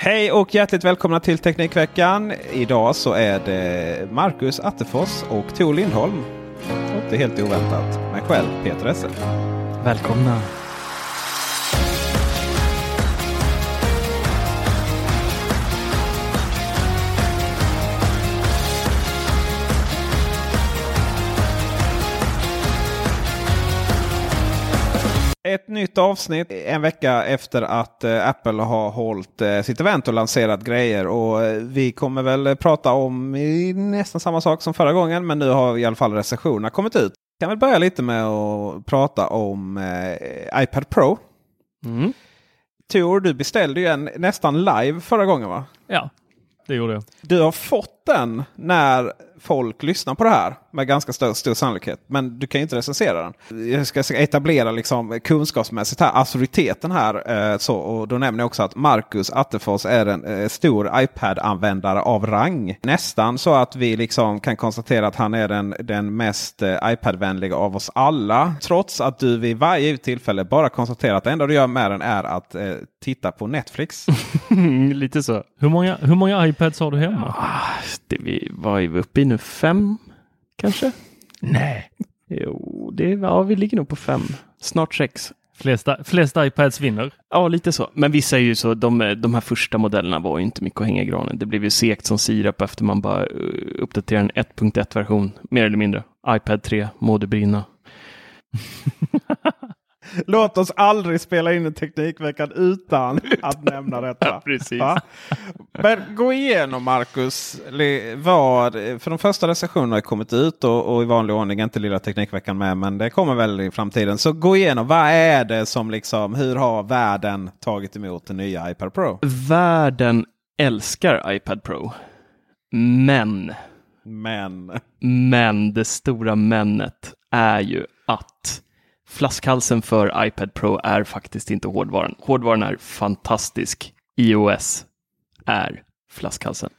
Hej och hjärtligt välkomna till Teknikveckan. Idag så är det Marcus Attefors och Tor Lindholm. Inte det är helt oväntat. Mig själv, Peter Esse. Välkomna. Ett nytt avsnitt en vecka efter att eh, Apple har hållit eh, sitt event och lanserat grejer. Och eh, vi kommer väl prata om nästan samma sak som förra gången. Men nu har i alla fall recensionerna kommit ut. Jag kan väl börja lite med att prata om iPad Pro. Mm. Tor, du beställde ju en nästan live förra gången va? Ja, det gjorde jag. Du har fått den när folk lyssnar på det här med ganska stor, stor sannolikhet. Men du kan ju inte recensera den. Jag ska etablera liksom kunskapsmässigt här, auktoriteten här. Eh, så, och då nämner jag också att Marcus Attefors är en eh, stor iPad-användare av rang. Nästan så att vi liksom kan konstatera att han är den, den mest eh, iPad-vänliga av oss alla. Trots att du vid varje tillfälle bara konstaterar att det enda du gör med den är att eh, titta på Netflix. Lite så. Hur många, hur många iPads har du hemma? Det vi, vad är vi uppe i nu? Fem kanske? Nej. Jo, det, ja, vi ligger nog på fem. Snart sex. Flesta, flesta iPads vinner. Ja, lite så. Men vissa är ju så, de, de här första modellerna var ju inte mycket att hänga i granen. Det blev ju segt som sirap efter man bara uh, uppdaterade en 1.1-version, mer eller mindre. iPad 3, må det brinna. Låt oss aldrig spela in en Teknikveckan utan att nämna detta. Precis. Va? Men gå igenom Marcus. Vad, för de första recensionerna har kommit ut och, och, i vanlig ordning inte lilla Teknikveckan med. Men det kommer väl i framtiden. Så gå igenom. Vad är det som liksom, hur har världen tagit emot den nya iPad Pro? Världen älskar iPad Pro. Men. Men. Men det stora männet är ju att flaskhalsen för iPad Pro är faktiskt inte hårdvaran. Hårdvaran är fantastisk. iOS är flaskhalsen.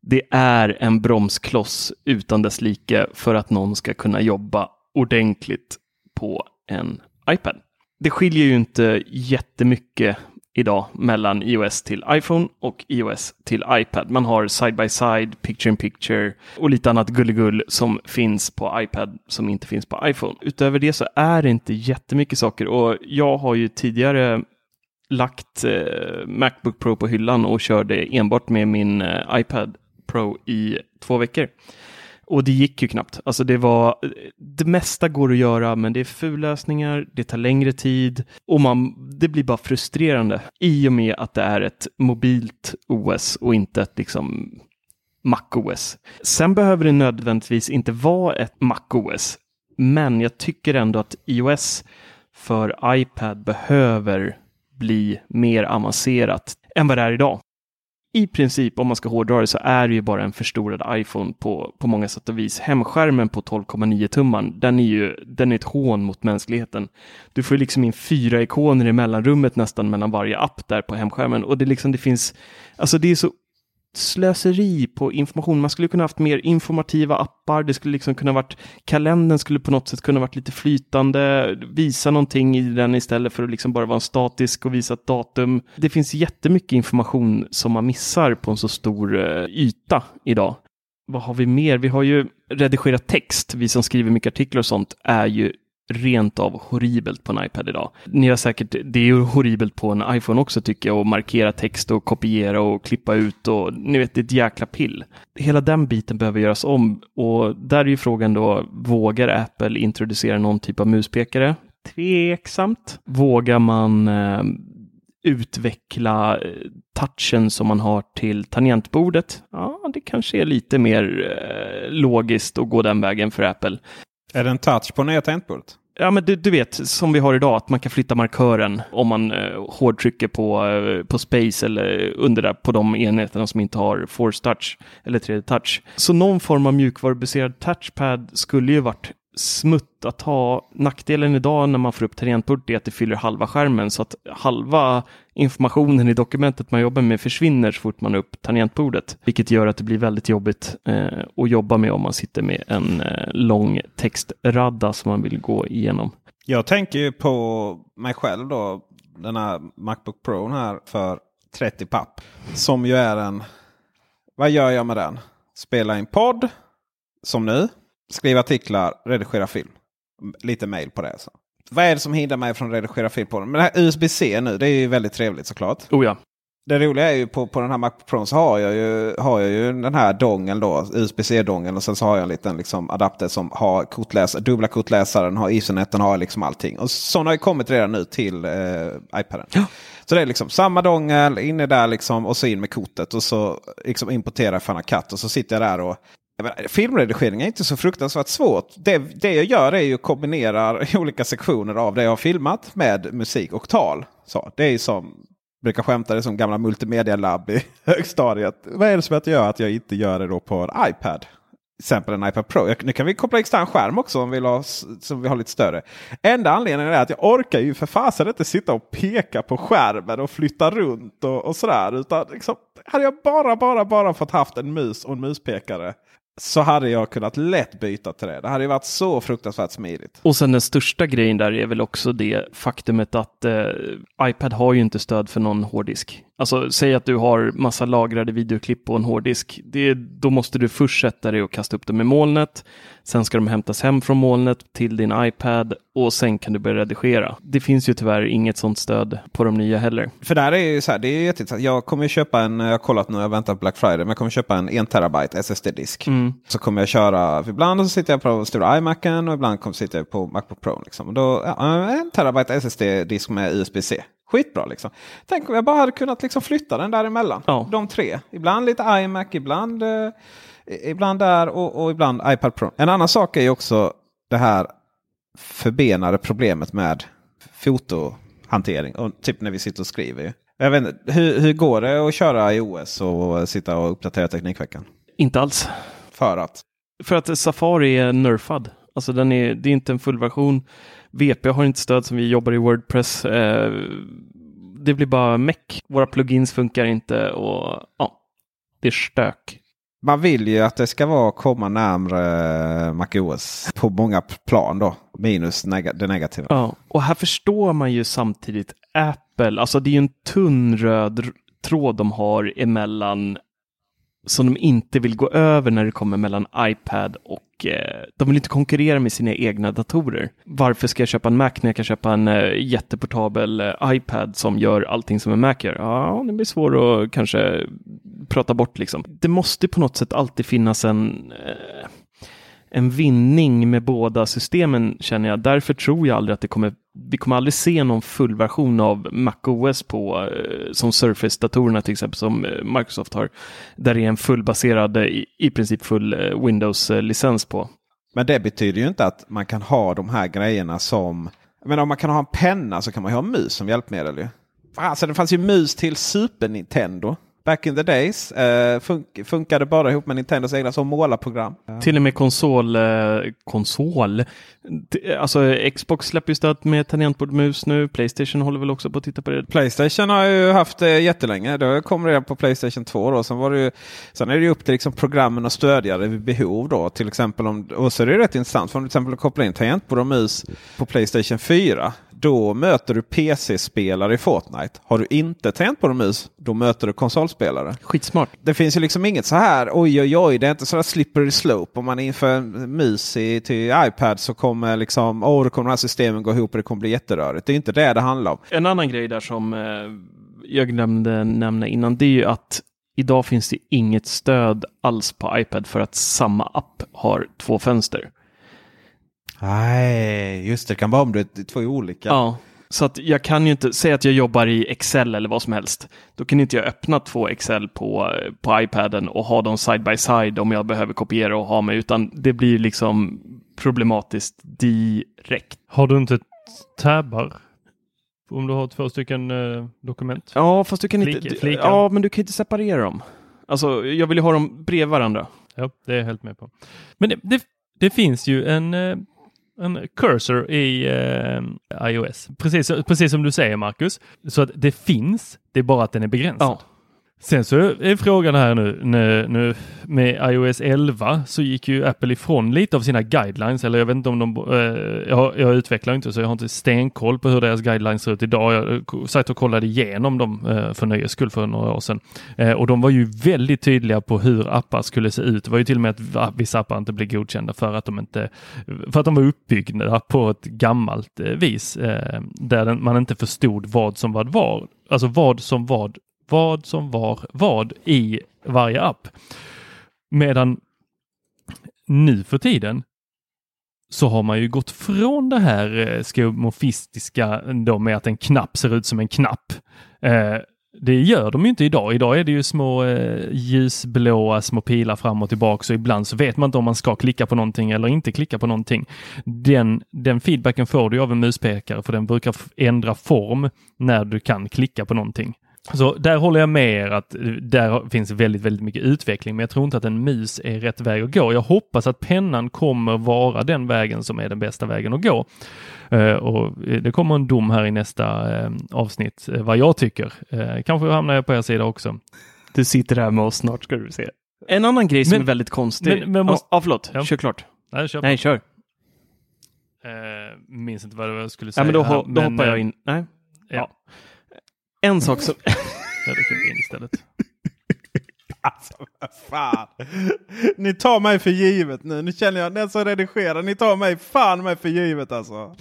Det är en bromskloss utan dess like för att någon ska kunna jobba ordentligt på en iPad. Det skiljer ju inte jättemycket idag mellan iOS till iPhone och iOS till iPad. Man har side by side, picture in picture och lite annat gulligull som finns på iPad som inte finns på iPhone. Utöver det så är det inte jättemycket saker och jag har ju tidigare lagt eh, Macbook Pro på hyllan och körde enbart med min eh, iPad Pro i två veckor. Och det gick ju knappt. Alltså det var, det mesta går att göra, men det är fullösningar, det tar längre tid och man, det blir bara frustrerande i och med att det är ett mobilt OS och inte ett liksom MacOS. Sen behöver det nödvändigtvis inte vara ett MacOS, men jag tycker ändå att iOS för iPad behöver bli mer avancerat än vad det är idag i princip, om man ska hårdra det, så är det ju bara en förstorad iPhone på, på många sätt och vis. Hemskärmen på 12,9 tumman, den är ju den är ett hån mot mänskligheten. Du får ju liksom in fyra ikoner i mellanrummet nästan mellan varje app där på hemskärmen och det liksom, det finns, alltså det är så slöseri på information. Man skulle kunna haft mer informativa appar. Det skulle liksom kunna varit kalendern skulle på något sätt kunna varit lite flytande. Visa någonting i den istället för att liksom bara vara en statisk och visa ett datum. Det finns jättemycket information som man missar på en så stor eh, yta idag. Vad har vi mer? Vi har ju redigerat text. Vi som skriver mycket artiklar och sånt är ju rent av horribelt på en iPad idag. Ni har säkert, det är ju horribelt på en iPhone också tycker jag, att markera text och kopiera och klippa ut och ni vet, det är ett jäkla pill. Hela den biten behöver göras om och där är ju frågan då, vågar Apple introducera någon typ av muspekare? Tveksamt. Vågar man eh, utveckla eh, touchen som man har till tangentbordet? Ja, det kanske är lite mer eh, logiskt att gå den vägen för Apple. Är det en touch på nya tangentbordet? Ja, men du, du vet, som vi har idag, att man kan flytta markören om man eh, hårdtrycker på, eh, på space eller under där på de enheterna som inte har force touch eller 3D touch. Så någon form av mjukvarubaserad touchpad skulle ju varit smutt att ha. Nackdelen idag när man får upp tangentbordet är att det fyller halva skärmen så att halva informationen i dokumentet man jobbar med försvinner så fort man har upp tangentbordet. Vilket gör att det blir väldigt jobbigt eh, att jobba med om man sitter med en eh, lång textradda som man vill gå igenom. Jag tänker ju på mig själv då. Den här Macbook Pro här för 30 papp. Som ju är en... Vad gör jag med den? Spela in podd. Som nu. Skriva artiklar, redigera film. Lite mail på det. Så. Vad är det som hindrar mig från att redigera film på den? Men det här USB-C nu, det är ju väldigt trevligt såklart. Oh ja. Det roliga är ju på, på den här Macbook Pro så har jag ju, har jag ju den här dongeln då, USB-C-dongeln. Och sen så har jag en liten liksom, adapter som har kortläsare, dubbla kortläsaren, har Ethernet, den har liksom allting. Och sådana har ju kommit redan nu till eh, iPaden. Ja. Så det är liksom samma dongel, inne där liksom och så in med kortet och så liksom importera Final Cut. Och så sitter jag där och menar, eh, filmredigering är inte så fruktansvärt svårt. Det, det jag gör är ju kombinerar olika sektioner av det jag har filmat med musik och tal. Så, det är som brukar skämta det som gamla multimedialabb i högstadiet. Vad är det som gör att jag inte gör det då på en iPad? Till exempel en iPad Pro. Jag, nu kan vi koppla extern skärm också om vi vill ha, som vi har lite större. Enda anledningen är att jag orkar ju för fasen inte sitta och peka på skärmen och flytta runt och, och sådär. Utan liksom, hade jag bara, bara, bara fått haft en mus och en muspekare så hade jag kunnat lätt byta till det. Det hade ju varit så fruktansvärt smidigt. Och sen den största grejen där är väl också det faktumet att eh, iPad har ju inte stöd för någon hårddisk. Alltså säg att du har massa lagrade videoklipp på en hårddisk. Det, då måste du först sätta dig och kasta upp dem i molnet. Sen ska de hämtas hem från molnet till din iPad och sen kan du börja redigera. Det finns ju tyvärr inget sånt stöd på de nya heller. För där är ju så här, det är jätteintressant. Jag kommer köpa en, jag har kollat nu, jag väntar på Black Friday, men jag kommer köpa en 1 terabyte SSD-disk. Mm. Så kommer jag köra, ibland så sitter jag på stora iMacen och ibland kommer sitter jag på Macbook Pro. Liksom. Då, ja, en terabyte SSD-disk med USB-C. Skitbra liksom. Tänk om jag bara hade kunnat liksom flytta den däremellan. Ja. De tre. Ibland lite iMac, ibland, eh, ibland där och, och ibland iPad Pro. En annan sak är ju också det här förbenade problemet med fotohantering. Och typ när vi sitter och skriver. ju. Jag vet inte, hur, hur går det att köra iOS och sitta och uppdatera Teknikveckan? Inte alls. För att? För att Safari är nerfad. Alltså den är, det är inte en fullversion. VP har inte stöd som vi jobbar i Wordpress. Eh, det blir bara meck. Våra plugins funkar inte och ja, det är stök. Man vill ju att det ska vara komma närmre MacOS på många plan då. Minus neg det negativa. Ja, och här förstår man ju samtidigt Apple. Alltså det är ju en tunn röd tråd de har emellan som de inte vill gå över när det kommer mellan iPad och eh, de vill inte konkurrera med sina egna datorer. Varför ska jag köpa en Mac när jag kan köpa en eh, jätteportabel eh, iPad som gör allting som en Mac gör? Ja, det blir svårt att kanske prata bort liksom. Det måste på något sätt alltid finnas en eh, en vinning med båda systemen känner jag. Därför tror jag aldrig att det kommer, vi kommer aldrig se någon fullversion av MacOS på, eh, som Surface-datorerna till exempel, som eh, Microsoft har, där det är en fullbaserad, eh, i, i princip full Windows-licens på. Men det betyder ju inte att man kan ha de här grejerna som... Men om man kan ha en penna så kan man ju ha en mus som hjälpmedel. Ju. Alltså det fanns ju mus till Super Nintendo. Back in the days. Eh, fun funkade bara ihop med Nintendos egna som målarprogram. Till och med konsol, eh, konsol. D- Alltså Xbox släpper ju stöd med tangentbord mus nu. Playstation håller väl också på att titta på det. Playstation har ju haft det jättelänge. Det kom redan på Playstation 2. Då. Sen, var det ju, sen är det ju upp till liksom programmen att stödja det vid behov. Då. Till exempel om, och så är det rätt intressant. För om du till exempel kopplar in tangentbord och mus på Playstation 4. Då möter du PC-spelare i Fortnite. Har du inte tangentbord och mus, då möter du konsolspelare. Skitsmart. Det finns ju liksom inget så här oj oj oj, det är inte så där slippery slope. Om man inför en mus i, till iPad så kommer liksom, åh, då kommer de här systemen gå ihop och det kommer bli jätterörigt. Det är inte det det handlar om. En annan grej där som eh, jag glömde nämna innan, det är ju att idag finns det inget stöd alls på iPad för att samma app har två fönster. Nej, just det. Det kan vara om det är två olika. Ja, Så att jag kan ju inte, säga att jag jobbar i Excel eller vad som helst. Då kan inte jag öppna två Excel på, på iPaden och ha dem side by side om jag behöver kopiera och ha mig, utan det blir liksom problematiskt direkt. Har du inte tabbar? Om du har två stycken eh, dokument? Ja, fast du kan inte, Flik- flikar. ja, men du kan inte separera dem. Alltså, jag vill ju ha dem bredvid varandra. Ja, det är jag helt med på. Men det, det, det finns ju en, eh, en cursor i eh, iOS. Precis, precis som du säger Marcus. Så att det finns, det är bara att den är begränsad. Ja. Sen så är frågan här nu, nu, nu med iOS 11 så gick ju Apple ifrån lite av sina guidelines. Eller jag vet inte om de, eh, jag, jag utvecklar inte så jag har inte stenkoll på hur deras guidelines ser ut idag. Jag eh, satt och kollade igenom dem eh, för nöjes skull för några år sedan. Eh, och de var ju väldigt tydliga på hur appar skulle se ut. Det var ju till och med att vissa appar inte blev godkända för att de inte, för att de var uppbyggda på ett gammalt eh, vis. Eh, där den, man inte förstod vad som vad var. Alltså vad som vad vad som var vad i varje app. Medan nu för tiden så har man ju gått från det här eh, eh, då med att en knapp ser ut som en knapp. Eh, det gör de ju inte idag. Idag är det ju små eh, ljusblåa små pilar fram och tillbaka så ibland så vet man inte om man ska klicka på någonting eller inte klicka på någonting. Den, den feedbacken får du av en muspekare för den brukar ändra form när du kan klicka på någonting. Så där håller jag med er att där finns väldigt, väldigt mycket utveckling, men jag tror inte att en mus är rätt väg att gå. Jag hoppas att pennan kommer vara den vägen som är den bästa vägen att gå. Eh, och det kommer en dom här i nästa eh, avsnitt, eh, vad jag tycker. Kanske hamnar jag på er sida också. Du sitter här med oss snart ska du se. En annan grej som Men- är väldigt konstig. men- men måste- Ja, förlåt. Ja. Kör klart. Nej, kör. Nej, kör. Eh, minns inte vad jag skulle säga. Ja, men då, här, ho- då men, hoppar jag in. Nej. Ja, En sak som... jag dricker vin istället. Alltså fan. Ni tar mig för givet nu. Nu känner jag den som redigerar. Ni tar mig fan mig för givet alltså.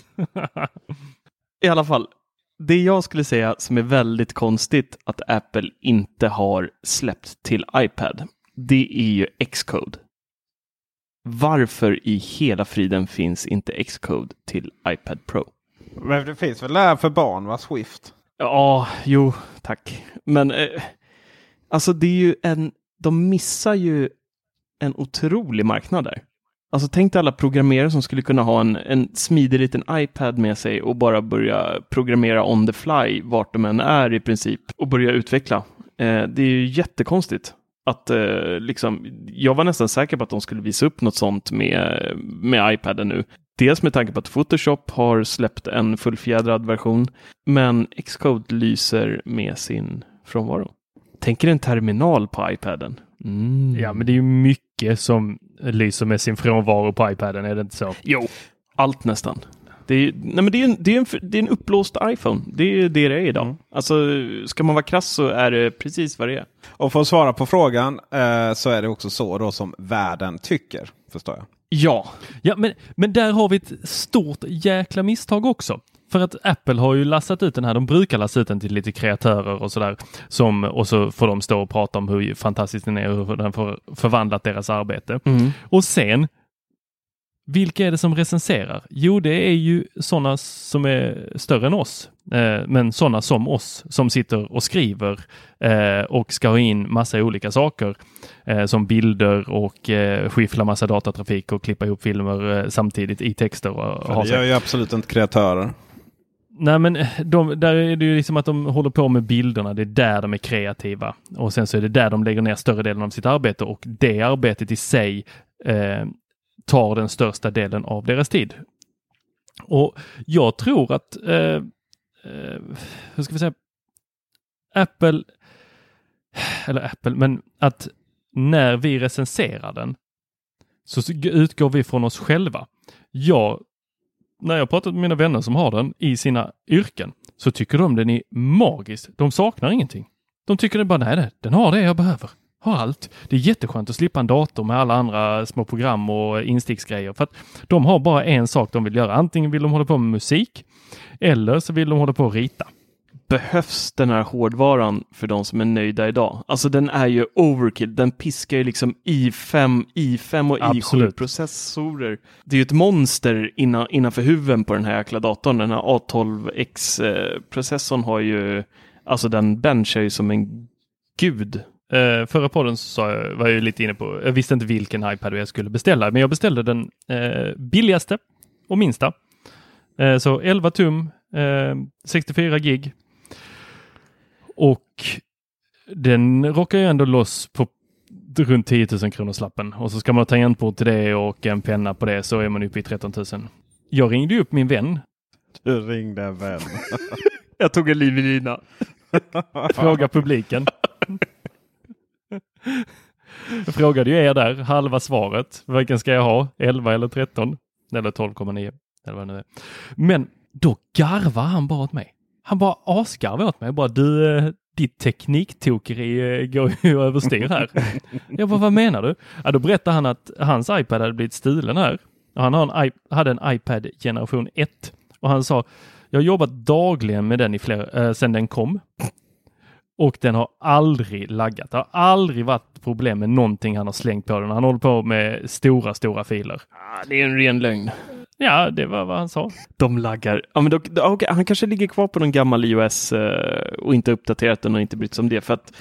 I alla fall, det jag skulle säga som är väldigt konstigt att Apple inte har släppt till iPad, det är ju Xcode. Varför i hela friden finns inte Xcode till iPad Pro? Men det finns väl där för barn va? Swift. Ja, jo, tack. Men eh, alltså det är ju en, de missar ju en otrolig marknad där. Alltså tänk dig alla programmerare som skulle kunna ha en, en smidig liten iPad med sig och bara börja programmera on the fly vart de än är i princip och börja utveckla. Eh, det är ju jättekonstigt. Att, eh, liksom, jag var nästan säker på att de skulle visa upp något sånt med, med iPaden nu. Dels med tanke på att Photoshop har släppt en fullfjädrad version, men Xcode lyser med sin frånvaro. Tänk er en terminal på iPaden. Mm. Ja, men det är ju mycket som lyser med sin frånvaro på iPaden, är det inte så? Jo, allt nästan. Det är, nej men det, är en, det, är en, det är en upplåst iPhone. Det är det det är idag. Alltså, ska man vara krass så är det precis vad det är. Och för att svara på frågan eh, så är det också så då som världen tycker. Förstår jag. Ja, Ja, men, men där har vi ett stort jäkla misstag också. För att Apple har ju lassat ut den här, de brukar lassa ut den till lite kreatörer och sådär. Och så får de stå och prata om hur fantastisk den är och hur den får förvandlat deras arbete. Och sen, vilka är det som recenserar? Jo, det är ju sådana som är större än oss. Eh, men sådana som oss som sitter och skriver eh, och ska ha in massa olika saker eh, som bilder och eh, skiffla massa datatrafik och klippa ihop filmer eh, samtidigt i texter. Och, och det gör ju absolut inte kreatörer. Nej, men de, där är det ju liksom att de håller på med bilderna. Det är där de är kreativa och sen så är det där de lägger ner större delen av sitt arbete och det arbetet i sig eh, tar den största delen av deras tid. Och jag tror att, eh, eh, hur ska vi säga, Apple, eller Apple, men att när vi recenserar den så utgår vi från oss själva. Jag när jag pratat med mina vänner som har den i sina yrken så tycker de den är magisk. De saknar ingenting. De tycker det bara, nej, nej den har det jag behöver. Har allt. Det är jätteskönt att slippa en dator med alla andra små program och insticksgrejer för att de har bara en sak de vill göra. Antingen vill de hålla på med musik eller så vill de hålla på att rita. behövs den här hårdvaran för de som är nöjda idag? Alltså den är ju overkill. Den piskar ju liksom i5, i5 och Absolut. i7-processorer. Det är ju ett monster innan, innanför huven på den här jäkla datorn. Den här A12X-processorn har ju, alltså den benchar ju som en gud. Eh, förra podden så sa jag, var jag ju lite inne på, jag visste inte vilken iPad jag skulle beställa, men jag beställde den eh, billigaste och minsta. Eh, så 11 tum, eh, 64 gig. Och den rockar ju ändå loss på runt 10 000 kronor slappen. Och så ska man ha tangentbord till det och en penna på det så är man uppe i 13 000. Jag ringde ju upp min vän, Du ringde en vän. Jag tog en livelina. fråga publiken. Jag frågade ju er där, halva svaret. Vilken ska jag ha? 11 eller 13? Eller 12,9. Eller vad det nu är. Men då garvar han bara åt mig. Han bara asgarvar åt mig. Bara du, eh, ditt tekniktokeri eh, går ju överstyr här. Jag bara, vad menar du? Ja, då berättade han att hans iPad hade blivit stulen här. Och han har en, hade en iPad generation 1 och han sa jag har jobbat dagligen med den i flera, eh, sedan den kom. Och den har aldrig laggat. Det har aldrig varit problem med någonting han har slängt på den. Han håller på med stora, stora filer. Ah, det är en ren lögn. Ja, det var vad han sa. De laggar. Ja, men då, okej, han kanske ligger kvar på någon gammal iOS eh, och inte uppdaterat den och inte brytt sig om det. För att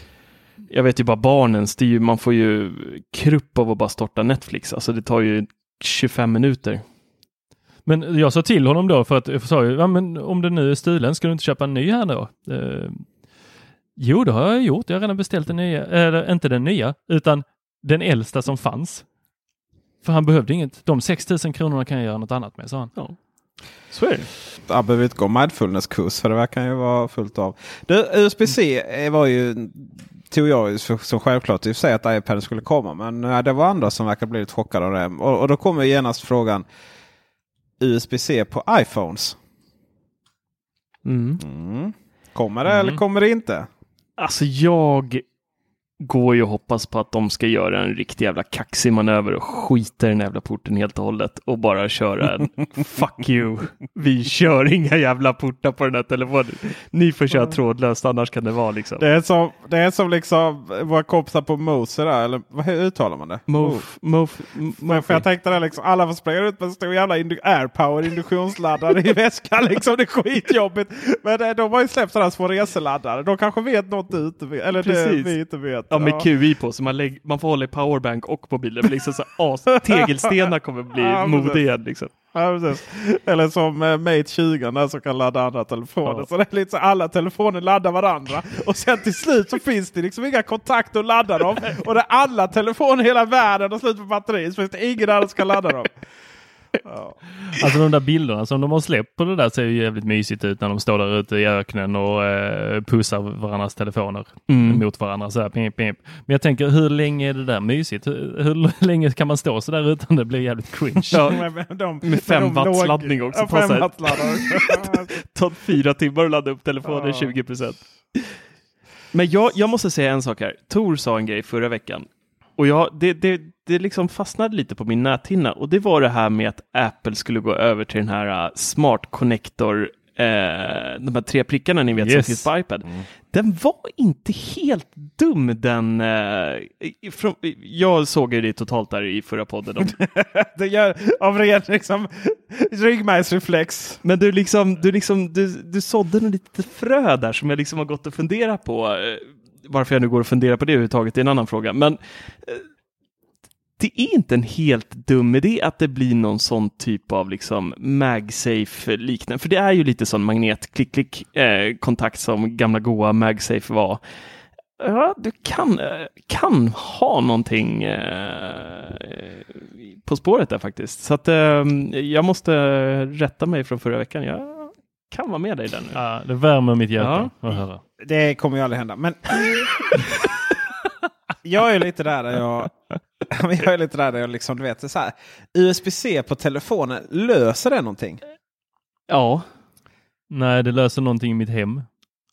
jag vet ju bara barnens, det ju, man får ju krupp av att bara starta Netflix. Alltså det tar ju 25 minuter. Men jag sa till honom då för att jag sa ju, ja, men om den nu är stulen, ska du inte köpa en ny här då? Jo, det har jag gjort. Jag har redan beställt den nya, eller inte den nya, utan den äldsta som fanns. För han behövde inget. De 6 000 kronorna kan jag göra något annat med, sa han. Ja. Så är det. Jag behöver inte gå mindfulness-kurs för det verkar ju vara fullt av. Du, USB-C var ju, tog jag ju som självklart i och för sig att iPad skulle komma. Men det var andra som verkar bli lite chockade av det. Och, och då kommer genast frågan USB-C på iPhones. Mm. Mm. Kommer det Mm. eller kommer det inte? Alltså jag går ju och hoppas på att de ska göra en riktig jävla kaxig manöver och skita i den jävla porten helt och hållet och bara köra en fuck you. Vi kör inga jävla portar på den här telefonen. Ni får köra trådlöst annars kan det vara liksom. Det är som, det är som liksom våra kompisar på Mose där. Eller hur uttalar man det? Mof, för jag tänkte det liksom, alla får springa ut med en stor jävla airpower induktionsladdare i väskan. Liksom, det är skitjobbigt. Men eh, de har ju släppt sådana små reseladdare. De kanske vet något du inte vet. Eller det Precis. vi inte vet. Ja, med QI på så man, lägg, man får hålla i powerbank och mobilen. Men liksom så as, tegelstenar kommer bli Ja, mode igen. Liksom. Ja, precis. Eller som eh, Mate 20 där som kan ladda andra telefoner. Ja. Så det är lite så alla telefoner laddar varandra. Och sen till slut så finns det liksom inga kontakter att ladda dem. Och det är alla telefoner i hela världen har slut på batteri. Så finns det ingen annan som kan ladda dem. Ja. Alltså de där bilderna som de har släppt på det där ser ju jävligt mysigt ut när de står där ute i öknen och eh, pussar varandras telefoner Mm. mot varandra. Så här, pip, pip. Men jag tänker, hur länge är det där mysigt? Hur, hur länge kan man stå så där utan det blir jävligt cringe? Ja, Men de- Med fem watts låg- laddning också, Ja, fem också. tar fyra timmar att ladda upp telefonen Ja. 20 procent. Men jag, jag måste säga en sak här. Tor sa en grej förra veckan och jag, det, det, det liksom fastnade lite på min näthinna och det var det här med att Apple skulle gå över till den här uh, Smart Connector Eh, de här tre prickarna ni vet som Yes. finns på iPad. Den var inte helt dum den. Eh, från, jag såg ju det totalt där i förra podden. Om, Det gör av ren liksom, ryggmärgsreflex. Men du, liksom, du, liksom, du, du sådde en lite frö där som jag liksom har gått och funderat på. Varför jag nu går och funderar på det överhuvudtaget är en annan fråga. Men eh, det är inte en helt dum idé att det blir någon sån typ av liksom MagSafe liknande. För det är ju lite sån magnet klick klick eh, kontakt som gamla goa MagSafe var. Ja, du kan, eh, kan ha någonting eh, på spåret där faktiskt. Så att eh, jag måste rätta mig från förra veckan. Jag kan vara med dig där nu. Ja, det värmer mitt hjärta att höra. Det kommer ju aldrig hända. Men jag är lite där där jag... jag är lite där där jag liksom, du vet, så här, USB-C på telefonen, löser det någonting? Ja, Nej, det löser någonting i mitt hem.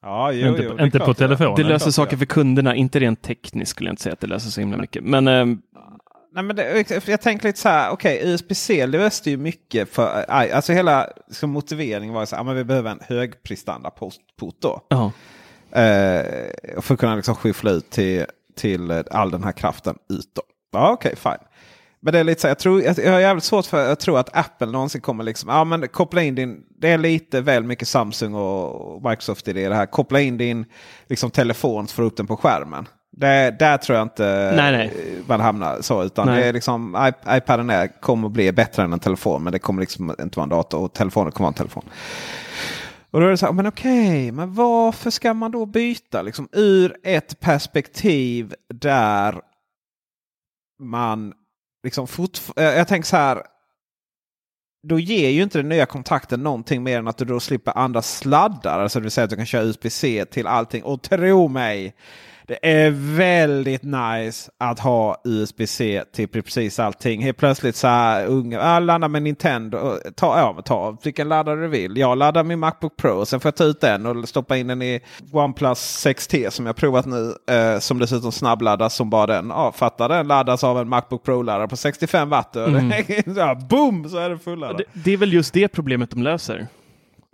Ja, jo, Inte- jo, inte på telefonen. det löser saker för kunderna, inte rent tekniskt skulle jag inte säga att det löser så himla mycket. Men eh. Nej, men det, jag tänker lite så här, okej okay, USB-C löste ju mycket för, alltså hela liksom, motiveringen var så här, men vi behöver en högprestanda-port då. Ja. Eh, för att kunna liksom skyffla ut till, till all den här kraften utåt. Ja, okej, okay, fine. Men det är lite så jag, tror, jag, har jävligt svårt för att tro att Apple någonsin kommer liksom, ja men koppla in din, det är lite väl mycket Samsung och Microsoft i det här. Koppla in din liksom, telefon för upp den på skärmen. Det, där tror jag inte nej, nej. man hamnar så. Utan det är liksom, iPaden är, kommer att bli bättre än en telefon. Men det kommer liksom inte vara en dator och telefonen kommer vara en telefon. Och då är det så här, men okej, men varför ska man då byta? Liksom, ur ett perspektiv där man liksom Jag tänker så här. Då ger ju inte den nya kontakten någonting mer än att du då slipper andra sladdar. Alltså det vill säga att du kan köra USB-C till allting. Och tro mig, det är väldigt nice att ha USB-C till precis allting. Helt plötsligt så här unga, ah, ladda med Nintendo. Ta, ja, ta vilken laddare du vill. Jag laddar min Macbook Pro. Sen får jag ta ut den och stoppa in den i OnePlus 6T som jag provat nu. Eh, som dessutom snabbladdas som bara den. Ja, fattar den laddas av en Macbook Pro-laddare på 65 watt. Mm. ja, boom så är den fulladdad. Det, det är väl just det problemet de löser.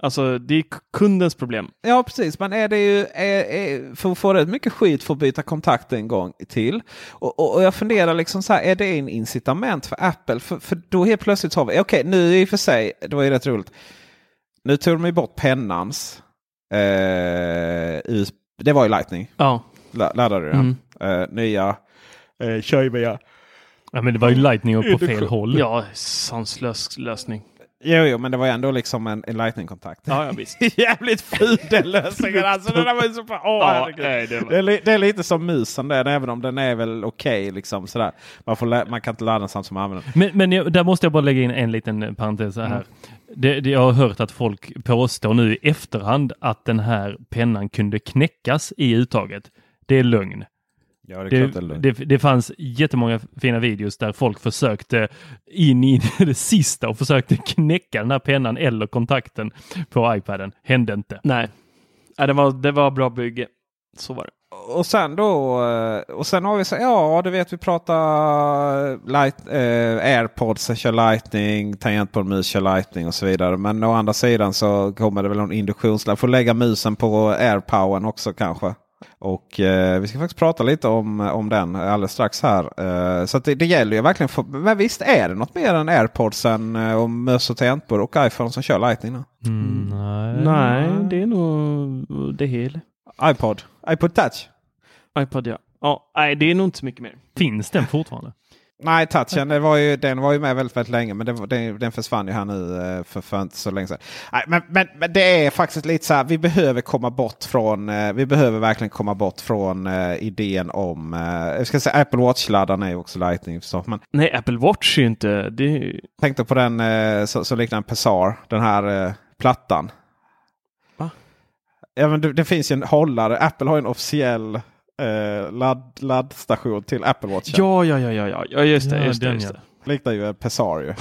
Alltså det är kundens problem. Ja precis, men är det ju är, är, för att få rätt mycket skit för att byta kontakt en gång till. Och, och, och jag funderar liksom så här, är det en incitament för Apple? För, för då helt plötsligt har vi, okej okay, nu i och för sig, det var ju rätt roligt. Nu tog de ju bort pennans. Eh, det var ju Lightning. Ja. Laddade du den? Mm. Eh, nya eh, kör via Ja men det var ju Lightning och på fel håll. Ja, sanslös lösning. Jo, jo, men det var ändå liksom en, en lightning-kontakt. Ja, ja, visst. Jävligt ful den lösningen. Alltså, den där var ju så, åh, ja, nej, det, var... det, är, det, är, lite som musen den, även om den är väl okej. Okay, liksom, Man, man kan inte ladda den samtidigt som man använder den. Men, men jag, där måste jag bara lägga in en liten parentes här. Mm. Det, det, jag har hört att folk påstår nu i efterhand att den här pennan kunde knäckas i uttaget. Det är lögn. Ja, det, det, det, det, fanns jättemånga fina videos där folk försökte in i det sista och försökte knäcka den här pennan eller kontakten på iPaden. Hände inte. Nej, ja, det, var, det var bra bygge. Så var det. Och sen då, eh, och sen har vi så ja du vet vi pratar light, eh, airpods kör lightning, tangentbordmus kör lightning och så vidare. Men å andra sidan så kommer det väl någon induktionsladd. Får lägga musen på airpowern också kanske. Och eh, vi ska faktiskt prata lite om, om den alldeles strax här. Eh, så det, det, gäller ju verkligen. För, men visst är det något mer än AirPodsen eh, och möss och tangentbord och iPhone som kör Lightning? Mm, nej. nej, det är nog det hela. iPod, iPod Touch. iPod ja. Ja, nej, det är nog inte så mycket mer. Finns den fortfarande? Nej, touchen var ju, den var ju med väldigt, väldigt länge. Men det, den, den försvann ju här nu eh, för, för inte så länge sedan. Nej, men, men, men, det är faktiskt lite så här. Vi behöver komma bort från. Eh, vi behöver verkligen komma bort från uh, idén om. Uh, jag ska säga Apple Watch-laddarna är ju också Lightning. Så, men, Nej, Apple Watch är ju inte. Det... Tänkte på den uh, som liknar en Pessar. Den här plattan. Va? Ja, men det, det finns ju en hållare. Apple har en officiell eh, ladd, laddstation till Apple Watch. Ja, ja, ja, ja, ja, just det. Ja, just det, just det. Liknar ju en Pessar ju.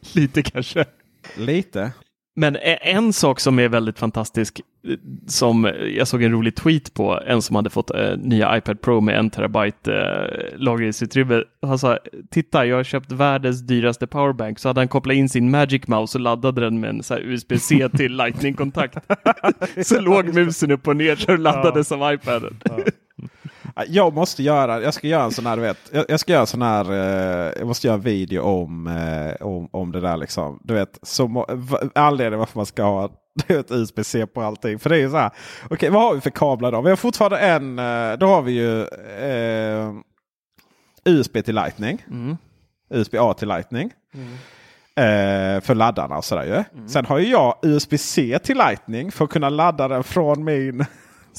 Lite kanske. Lite. Men en sak som är väldigt fantastisk, som jag såg en rolig tweet på, en som hade fått äh, nya iPad Pro med en terabyte äh, lagringsutrymme. Han sa, titta jag har köpt världens dyraste powerbank, så hade han kopplat in sin Magic Mouse och laddade den med en USB-C till Lightning-kontakt. så låg musen upp och ner så laddades ja. av iPaden. Ja. Jag måste göra, jag ska göra en sån här, vet, jag, jag ska göra en sån här, eh, jag måste göra en video om, eh, om, om det där liksom. Du vet, så, anledningen varför man ska ha ett USB-C på allting. För det är ju så här, okej okay, vad har vi för kablar då? Vi har fortfarande en, eh, då har vi ju eh, USB till Lightning. Mm. USB-A till Lightning. Mm. Eh, för laddarna och sådär ju. Mm. Sen har ju jag USB-C till Lightning för att kunna ladda den från min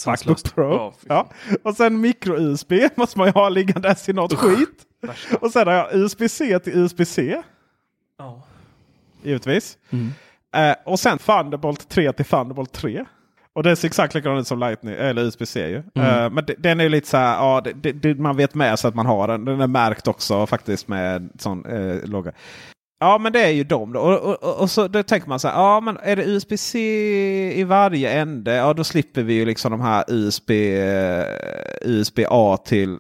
Macbook Pro. Oh, ja. Och sen micro-USB måste man ju ha liggandes i något skit. Värsta. Och sen har jag USB-C till USB-C. Oh. Givetvis. Mm. Eh, och sen Thunderbolt 3 till Thunderbolt 3. Och det ser exakt likadant ut som Lightning, eller USB-C ju. Mm. Uh, men den är lite så här, ja, det, det, man vet med sig att man har den. Den är märkt också faktiskt med sån uh, logga. Ja men det är ju de då. Och, och, och, så då tänker man så här, ja men är det USB-C i varje ände? Ja då slipper vi ju liksom de här USB, eh, USB-A till,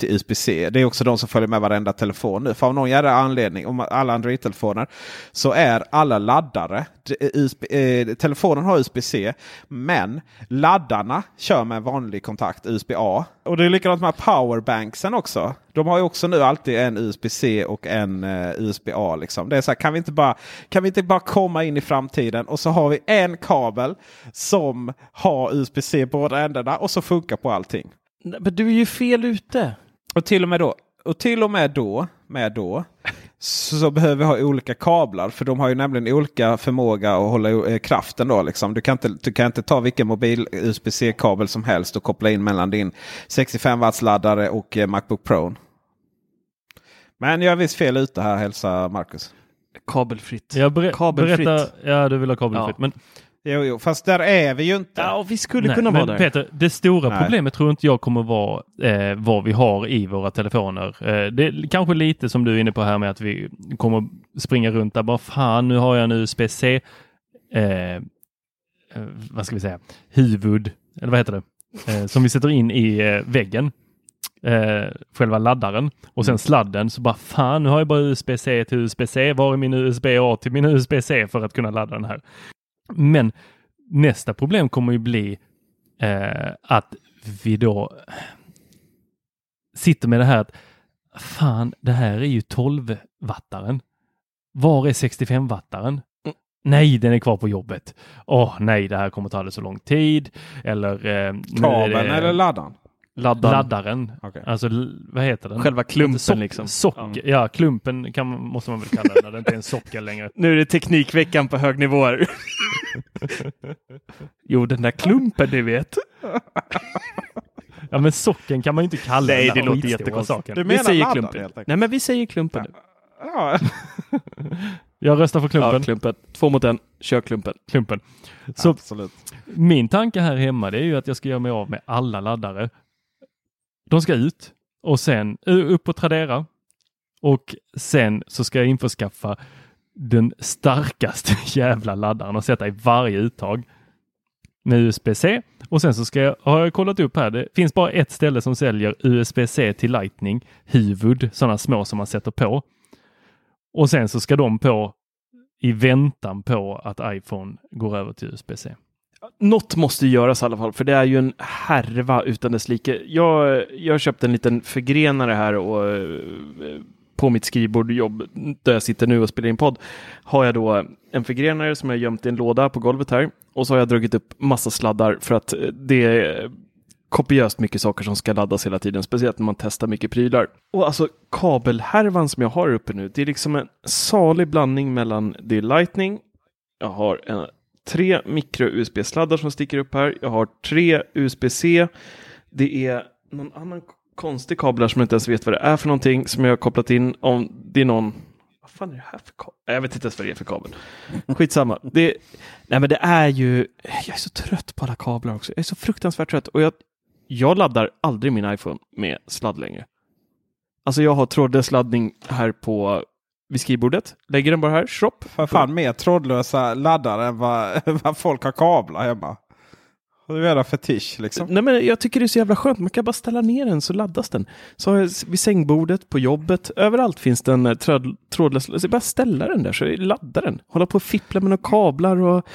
till USB-C. Det är också de som följer med varenda telefon nu. För av någon jävla anledning, om alla Android-telefoner, så är alla laddare. Eh, USB, eh, telefonen har USB-C, men laddarna kör med vanlig kontakt USB-A. Och det är likadant med powerbanksen också. De har ju också nu alltid en USB-C och en eh, USB-A. Liksom. Det är så här, kan, vi inte bara, kan vi inte bara komma in i framtiden och så har vi en kabel som har USB-C på båda ändarna och så funkar på allting. Men du är ju fel ute. Och till och med då, och till och med då, med då så behöver vi ha olika kablar. För de har ju nämligen olika förmåga att hålla eh, kraften. Då, liksom. du, kan inte, du kan inte ta vilken mobil USB-C-kabel som helst och koppla in mellan din 65 watts laddare och eh, Macbook Pro. Men jag är visst fel ute här, hälsa Marcus. Kabelfritt. Jag ber Kabelfritt. Berätta, ja, du vill ha kabelfritt. Ja. Men, Jo, jo, fast där är vi ju inte. Ja, vi skulle nej, kunna vara där. Peter, det stora Nej. problemet tror inte jag kommer vara eh, vad vi har i våra telefoner. Eh, det är kanske lite som du är inne på här med att vi kommer springa runt där bara fan nu har jag en USB-C eh, eh, vad ska vi säga, huvud, eller vad heter det, eh, som vi sätter in i eh, väggen. Eh, själva laddaren och sen sladden så bara fan nu har jag bara USB-C till USB-C. Var är min USB-A till min USB-C för att kunna ladda den här? Men nästa problem kommer ju bli eh, att vi då sitter med det här att fan, det här är ju 12-wattaren. Var är 65-wattaren? Mm. Nej, den är kvar på jobbet. Åh nej, det här kommer ta alldeles så lång tid. Eller eh, Kabeln eller laddaren? Laddan. laddaren. Okej. Alltså, vad heter den? Själva klumpen Sock- liksom. Socker, ja. klumpen kan, måste man väl kalla den när det inte är en sockel längre. Nu är det Teknikveckan på hög nivåer. jo, den där klumpen du vet. Ja, men socken kan man ju inte kalla Nej, den där det låter jättekonstigt. saken. Du Vi menar säger laddaren klumpen. Nej, men vi säger klumpen. Ja. Jag röstar för Ja, klumpen. klumpen. Två mot en. Kör klumpen. klumpen. Så Absolut. min tanke här hemma det är ju att jag ska göra mig av med alla laddare. De ska ut och sen upp på Tradera. Och sen så ska jag införskaffa den starkaste jävla laddaren och sätta i varje uttag med USB-C. Och sen så ska jag, har jag kollat upp här, det finns bara ett ställe som säljer USB-C till Lightning, huvud, sådana små som man sätter på. Och sen så ska de på i väntan på att iPhone går över till USB-C. Något måste göras i alla fall, för det är ju en härva utan dess like. Jag, jag köpte en liten förgrenare här och eh, på mitt skrivbordjobb där jag sitter nu och spelar in podd har jag då en förgrenare som jag gömt i en låda på golvet här och så har jag dragit upp massa sladdar för att det är kopiöst mycket saker som ska laddas hela tiden, speciellt när man testar mycket prylar. Och alltså kabelhärvan som jag har uppe nu, det är liksom en salig blandning mellan det är Lightning, jag har en, tre micro-USB-sladdar som sticker upp här, jag har tre USB-C, det är någon annan konstig kablar som jag inte ens vet vad det är för någonting som jag har kopplat in om det är någon vad fan är det här för kabel? Jag vet inte ens vad det är för kabel. Skitsamma. Det, nej men det är ju, jag är så trött på alla kablar också. Jag är så fruktansvärt trött och jag, jag laddar aldrig min iPhone med sladd längre. Alltså jag har trådlös laddning här på vid skrivbordet. Lägger den bara här, shop. För fan mer trådlösa laddare än vad, vad folk har kablar hemma. Det är jävla fetisch liksom. Nej men jag tycker det är så jävla skönt. Man kan bara ställa ner den så laddas den. Så har jag vid sängbordet, på jobbet, överallt finns den eh, tråd, trådlös. Så bara ställa den där så laddar den. Hålla på och fippla med några kablar och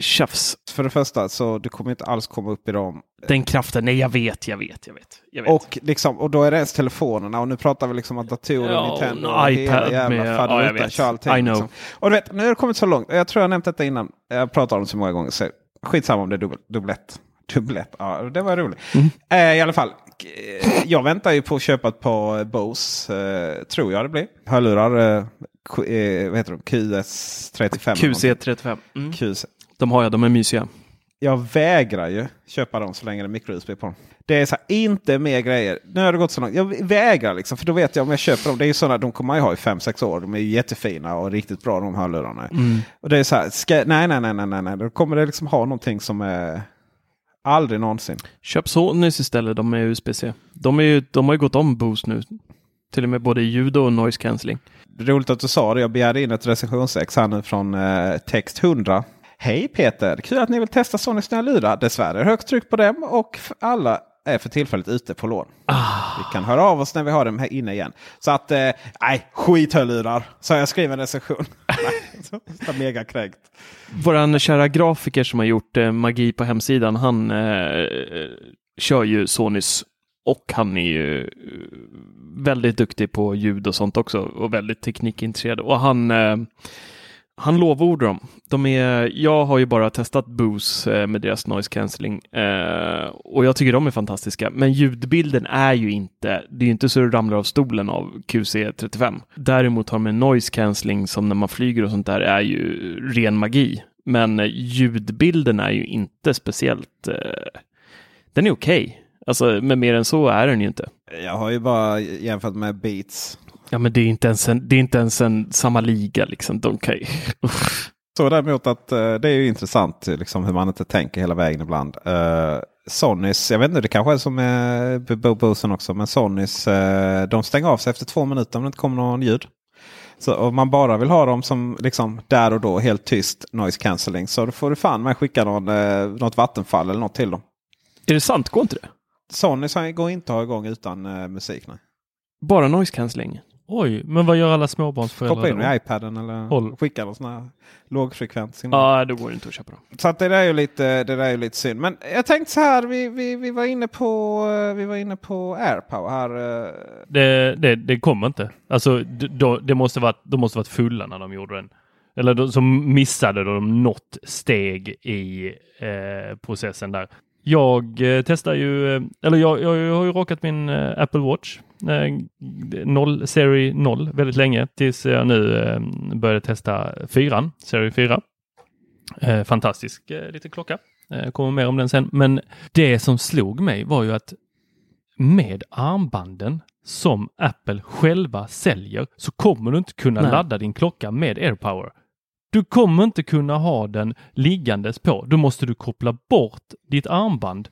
tjafs. För det första så du kommer inte alls komma upp i dem. Den kraften, nej jag vet, jag vet, jag vet. Jag vet. Och, liksom, och då är det ens telefonerna och nu pratar vi liksom om datorer, Ja, Nintendo och iPad hela jävla med- ja, jag kör allting. I know. Liksom. Och du vet, nu har det kommit så långt. Jag tror jag nämnt detta innan. Jag pratar om det så många gånger. Så skitsamma om det är dubbel, dubblett. Dubblett, ja det var roligt. Mm. Eh, I alla fall, eh, jag väntar ju på att köpa ett par Bose, eh, tror jag det blir. Hörlurar, eh, Q, eh, vad heter de? QS35. eller någonting. QC35. Mm. QC. De har jag, de är mysiga. Jag vägrar ju köpa dem så länge det är micro-USB på dem. Det är så här, inte mer grejer. Nu har det gått så långt. Jag vägrar liksom. För då vet jag om jag köper dem. Det är ju sådana, de kommer man ju ha i 5-6 år. De är ju jättefina och riktigt bra de hörlurarna. Och det är så här, ska, nej, nej, nej, nej, nej, nej. Då kommer det liksom ha någonting som är aldrig någonsin. Köp Sonys istället, de är USB-C. De, är ju, de har ju gått om Boost nu. Till och med både ljud och noise cancelling. Roligt att du sa det. Jag begärde in ett recensionsex här nu från eh, Text 100. Hej Peter! Kul att ni vill testa Sonys nya lurar. Dessvärre är högt tryck på dem och alla är för tillfället ute på lån. Ah. Vi kan höra av oss när vi har dem här inne igen. Så att, eh, nej, skithörlurar. Så jag skriver en recension. Mega kränkt. Våran kära grafiker som har gjort eh, magi på hemsidan, han eh, kör ju Sonys och han är ju eh, väldigt duktig på ljud och sånt också och väldigt teknikintresserad. Och han, eh, han lovordar dem. De är, jag har ju bara testat Bose eh, med deras noise cancelling eh, och jag tycker de är fantastiska. Men ljudbilden är ju inte, det är ju inte så du ramlar av stolen av QC35. Däremot har de en noise cancelling som när man flyger och sånt där är ju ren magi. Men eh, ljudbilden är ju inte speciellt, den är okej. Okay. Alltså, men mer än så är den ju inte. Jag har ju bara jämfört med Beats. Ja, men det är inte ens en, det är inte ens en samma liga liksom. De kan ju... Så däremot att uh, det är ju intressant liksom, hur man inte tänker hela vägen ibland. Uh, Sonys, jag vet inte, det kanske är som med Bosen också, men Sonys uh, de stänger av sig efter två minuter om det inte kommer någon ljud. Så om man bara vill ha dem som liksom där och då helt tyst noise cancelling så då får du fan med skicka någon, uh, något vattenfall eller något till dem. Är det sant? Går inte det? Sony går inte att ha igång utan uh, musik. Nej. Bara noise cancelling? Oj, men vad gör alla småbarnsföräldrar Koppla in med iPaden eller Håll. skicka någon sån här lågfrekvent signal. Ja, då går det inte att köpa dem. Så att det där är ju lite, det där är ju lite synd. Men jag tänkte så här, vi, vi, vi, var, inne på, vi var inne på AirPower här. eh. Det, det, det kommer inte. Alltså, då, det måste varit, de måste varit fulla när de gjorde den. Eller de, så missade de något steg i eh, processen där. Jag eh, testar ju, eh, eller jag, jag, jag har ju råkat min eh, Apple Watch eh, 0, Serie 0 väldigt länge tills jag nu eh, började testa 4, Serie 4. Eh, fantastisk eh, liten klocka. Kommer mer om den sen. Men det som slog mig var ju att med armbanden som Apple själva säljer så kommer du inte kunna Nej. ladda din klocka med AirPower. Du kommer inte kunna ha den liggandes på. Då måste du koppla bort ditt armband.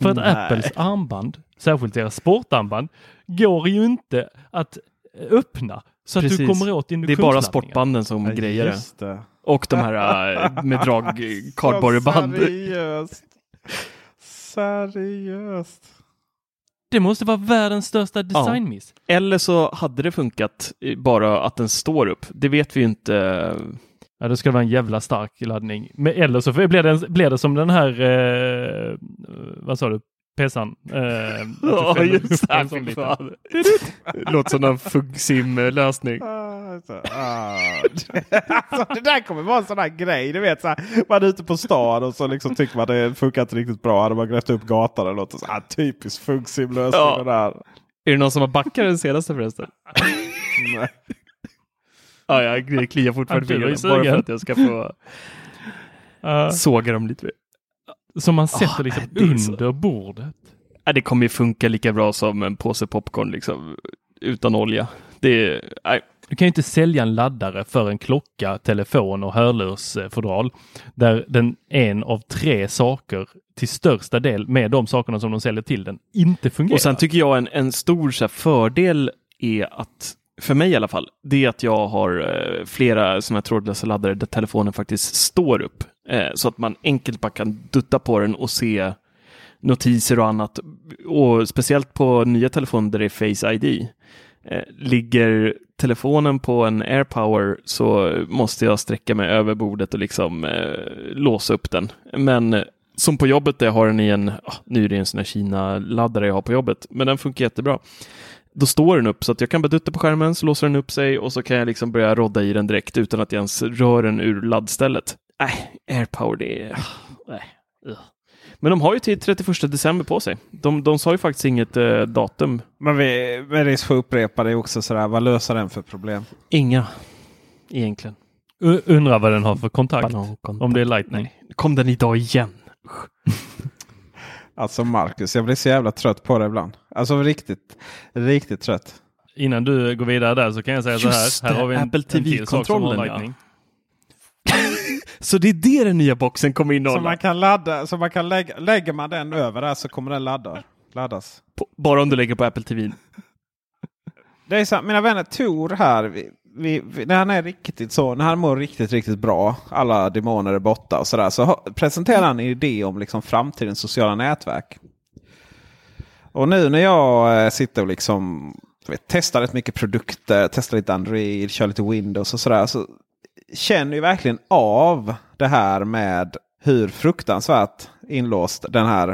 För att Nej. Apples armband, särskilt deras sportarmband, går ju inte att öppna så att du Precis. kommer åt Det är bara induktionsladdningen. sportbanden som grejer det. Och de här äh, med drag kardborreband. Seriöst. Seriöst. Det måste vara världens största designmiss. Eller så hade det funkat bara att den står upp. Det vet vi ju inte. Ja, det ska vara en jävla stark laddning. Men, eller så blir det, blir det som den här, eh, vad sa du, pesan? Eh, Ja, just det. här. Låter som en Fugsim-lösning. Ah, så, ah. det där kommer vara en sån här grej. Du vet, så här, man är ute på stan och så liksom tycker man det funkar inte riktigt bra. Hade man grävt upp gatan eller något. Så, ah, typiskt Fugsim-lösning. Ja. där. Är det någon som har backat den senaste förresten? Nej. Ja, jag kliar fortfarande fingrarna bara för att jag ska få Ja, såga dem lite mer. Som man sätter Ah, liksom är så- under bordet. Ja, det kommer ju funka lika bra som en påse popcorn liksom, utan olja. Det är. Du kan ju inte sälja en laddare för en klocka, telefon och hörlursfodral där den en av tre saker till största del med de sakerna som de säljer till den inte fungerar. Och sen tycker jag en, en stor här, fördel är att, för mig i alla fall, det är att jag har eh, flera sådana trådlösa laddare där telefonen faktiskt står upp. Eh, så att man enkelt bara kan dutta på den och se notiser och annat. Och speciellt på nya telefoner där det är Face ID. Eh, ligger telefonen på en AirPower så måste jag sträcka mig över bordet och liksom eh, låsa upp den. Men eh, som på jobbet där jag har den i en, ah, nu är det en sån här Kina-laddare jag har på jobbet, men den funkar jättebra. Då står den upp så att jag kan bara dutta på skärmen så låser den upp sig och så kan jag liksom börja rodda i den direkt utan att jag ens rör den ur laddstället. Nej, AirPower det är... Nej. Men de har ju till 31 december på sig. De, de sa ju faktiskt inget eh, datum. Men vi, med risk för att upprepa det också sådär. Vad löser den för problem? Inga, egentligen. U- Undrar vad den har för kontakt. Ballongkontakt. Om det är lightning. Nej, kom den idag igen? Alltså Marcus, jag blir så jävla trött på det ibland. Alltså riktigt, riktigt trött. Innan du går vidare där så kan jag säga Just så här. Här det, har vi en, Apple en till sak som har TV-kontrollen, ja. Så det är det den nya boxen kommer Så innehålla? man kan ladda, så man kan lägga, lägger man den över där så kommer den ladda, laddas. På, bara om du lägger på Apple TV. Det är så, mina vänner Tor här, vi, vi, vi, när han är riktigt så, när han mår riktigt, riktigt bra, alla demoner är borta och sådär, så ha, presenterar han en idé om liksom framtidens sociala nätverk. Och nu när jag eh, sitter och liksom vet, testar rätt mycket produkter, testar lite Android, kör lite Windows och sådär. Så känner ju verkligen av det här med hur fruktansvärt inlåst den här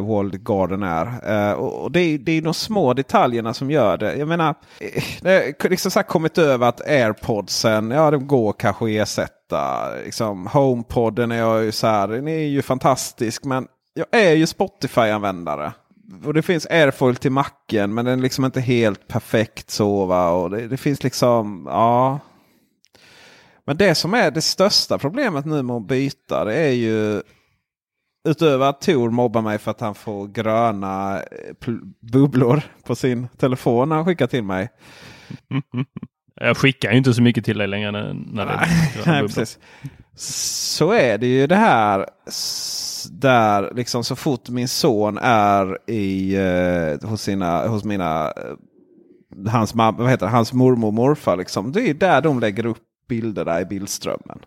World Garden är. Eh, och det är, det är de små detaljerna som gör det. Jag menar, eh, det har liksom så kommit över att airpodsen, ja de går kanske att ersätta. Liksom, HomePodden är jag ju så här, den är ju fantastisk. Men jag är ju Spotify-användare. Och det finns Airfoil till macken men den är liksom inte helt perfekt så. Va? Och det, det finns liksom, ja. Men det som är det största problemet nu med att byta det är ju Utöver att Tor mobbar mig för att han får gröna eh, bubblor på sin telefon när han skickar till mig. Jag skickar ju inte så mycket till dig längre när, när det Nej, precis. Så är det ju det här där liksom så fort min son är i, eh, hos, sina, hos mina eh, hans, vad heter det, hans mormor och morfar. Liksom. Det är där de lägger upp i bildströmmen.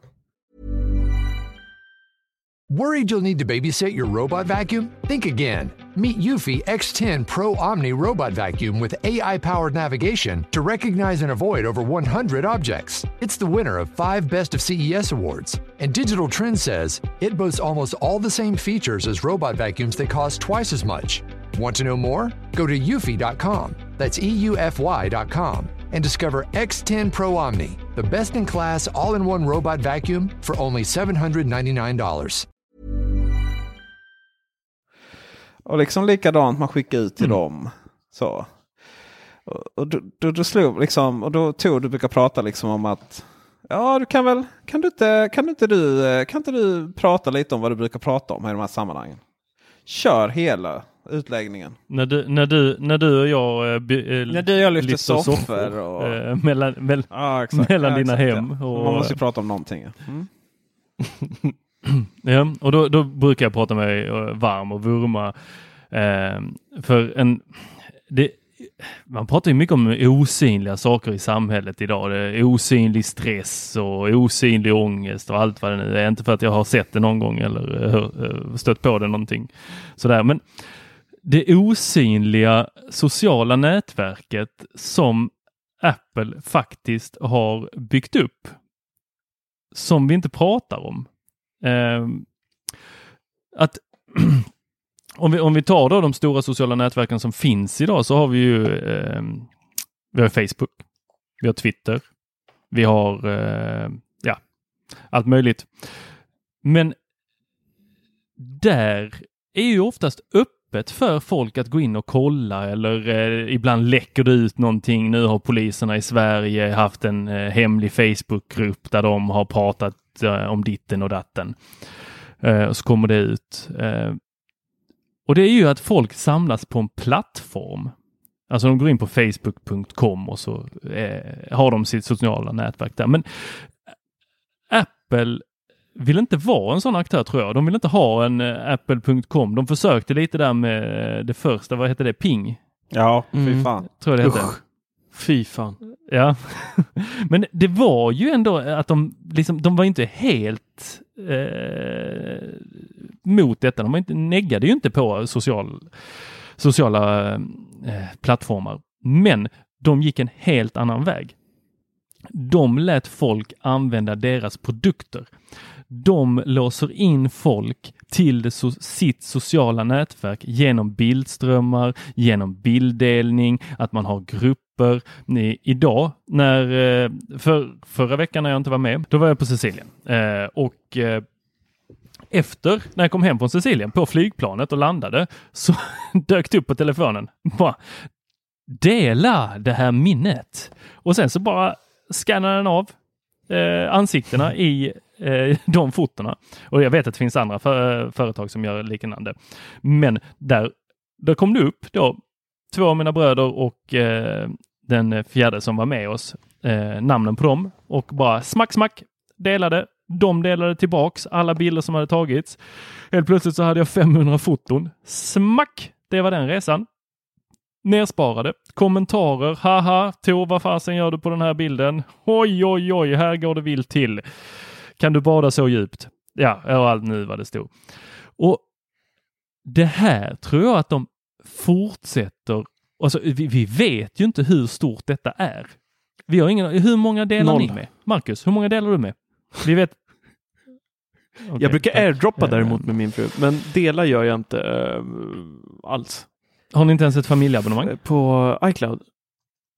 Worried you'll need to babysit your robot vacuum? Think again. Meet Eufy X10 Pro Omni Robot Vacuum with AI powered navigation to recognize and avoid over 100 objects. It's the winner of five Best of CES awards. And Digital Trends says it boasts almost all the same features as robot vacuums that cost twice as much. Want to know more? Go to eufy.com. That's EUFY.com and discover X10 Pro Omni, the best in class all in one robot vacuum for only $799. Och liksom likadant man skickar ut till mm. dem. Så. Och, då, då, då slog liksom, och då tog du brukar prata liksom om att Ja, du kan väl, kan du inte, kan inte du, kan inte du prata lite om vad du brukar prata om i de här sammanhangen? Kör hela utläggningen. När du, när du, när du och jag, äh, när du och jag lyfter soffor och... Äh, mellan, mell, ja, mellan ja, dina hem. Och, Man måste ju prata om någonting. Mm. ja, och då, då, brukar jag prata mig varm och vurma eh, för en... Det, man pratar ju mycket om osynliga saker i samhället idag. Det är osynlig stress och osynlig ångest och allt vad det nu är. Inte för att jag har sett det någon gång eller hör, stött på det någonting sådär. Men det osynliga sociala nätverket som Apple faktiskt har byggt upp som vi inte pratar om. Eh, att om, vi, om vi tar då de stora sociala nätverken som finns idag så har vi ju eh, vi har Facebook, vi har Twitter, vi har eh, ja, allt möjligt. Men där är ju oftast öppet för folk att gå in och kolla eller eh, ibland läcker det ut någonting. Nu har poliserna i Sverige haft en eh, hemlig Facebookgrupp där de har pratat eh, om ditten och datten. Eh, och så kommer det ut. Eh, och det är ju att folk samlas på en plattform. Alltså de går in på facebook.com och så eh, har de sitt sociala nätverk där. Men Apple vill inte vara en sån aktör tror jag. De vill inte ha en eh, apple.com. De försökte lite där med det första, vad hette det, Ping? Ja, fy mm. fan. Tror jag det hette. Usch. Fy fan. Ja, men det var ju ändå att de liksom, de var inte helt eh, mot detta. De var inte, neggade ju inte på social, sociala eh, plattformar. Men de gick en helt annan väg. De lät folk använda deras produkter. De låser in folk till det so sitt sociala nätverk genom bildströmmar, genom bilddelning, att man har grupper. Ni, idag, när, eh, för, förra veckan när jag inte var med, då var jag på Sicilien eh, och eh, efter när jag kom hem från Sicilien på flygplanet och landade så dök det upp på telefonen. Bara, Dela det här minnet. Och sen så bara skannar den av eh, ansiktena i eh, de fotona. Och jag vet att det finns andra för, företag som gör liknande. Men där, där kom det upp då två av mina bröder och eh, den fjärde som var med oss, eh, namnen på dem och bara smack, smack, delade. De delade tillbaks alla bilder som hade tagits. Helt plötsligt så hade jag 500 foton. Smack! Det var den resan. Nersparade. Kommentarer. Haha, Tor, vad fasen gör du på den här bilden? Oj, oj, oj, här går det vilt till. Kan du bada så djupt? Ja, och allt nu vad det stod. Och det här tror jag att de fortsätter. Alltså, vi, vi vet ju inte hur stort detta är. Vi har ingen, hur många delar Noll. ni med? Marcus, hur många delar du med? Vi vet. Okej, jag brukar tack. airdroppa Eh, däremot med min fru, men dela gör jag inte eh, alls. Har ni inte ens ett familjeabonnemang? Eh, På iCloud?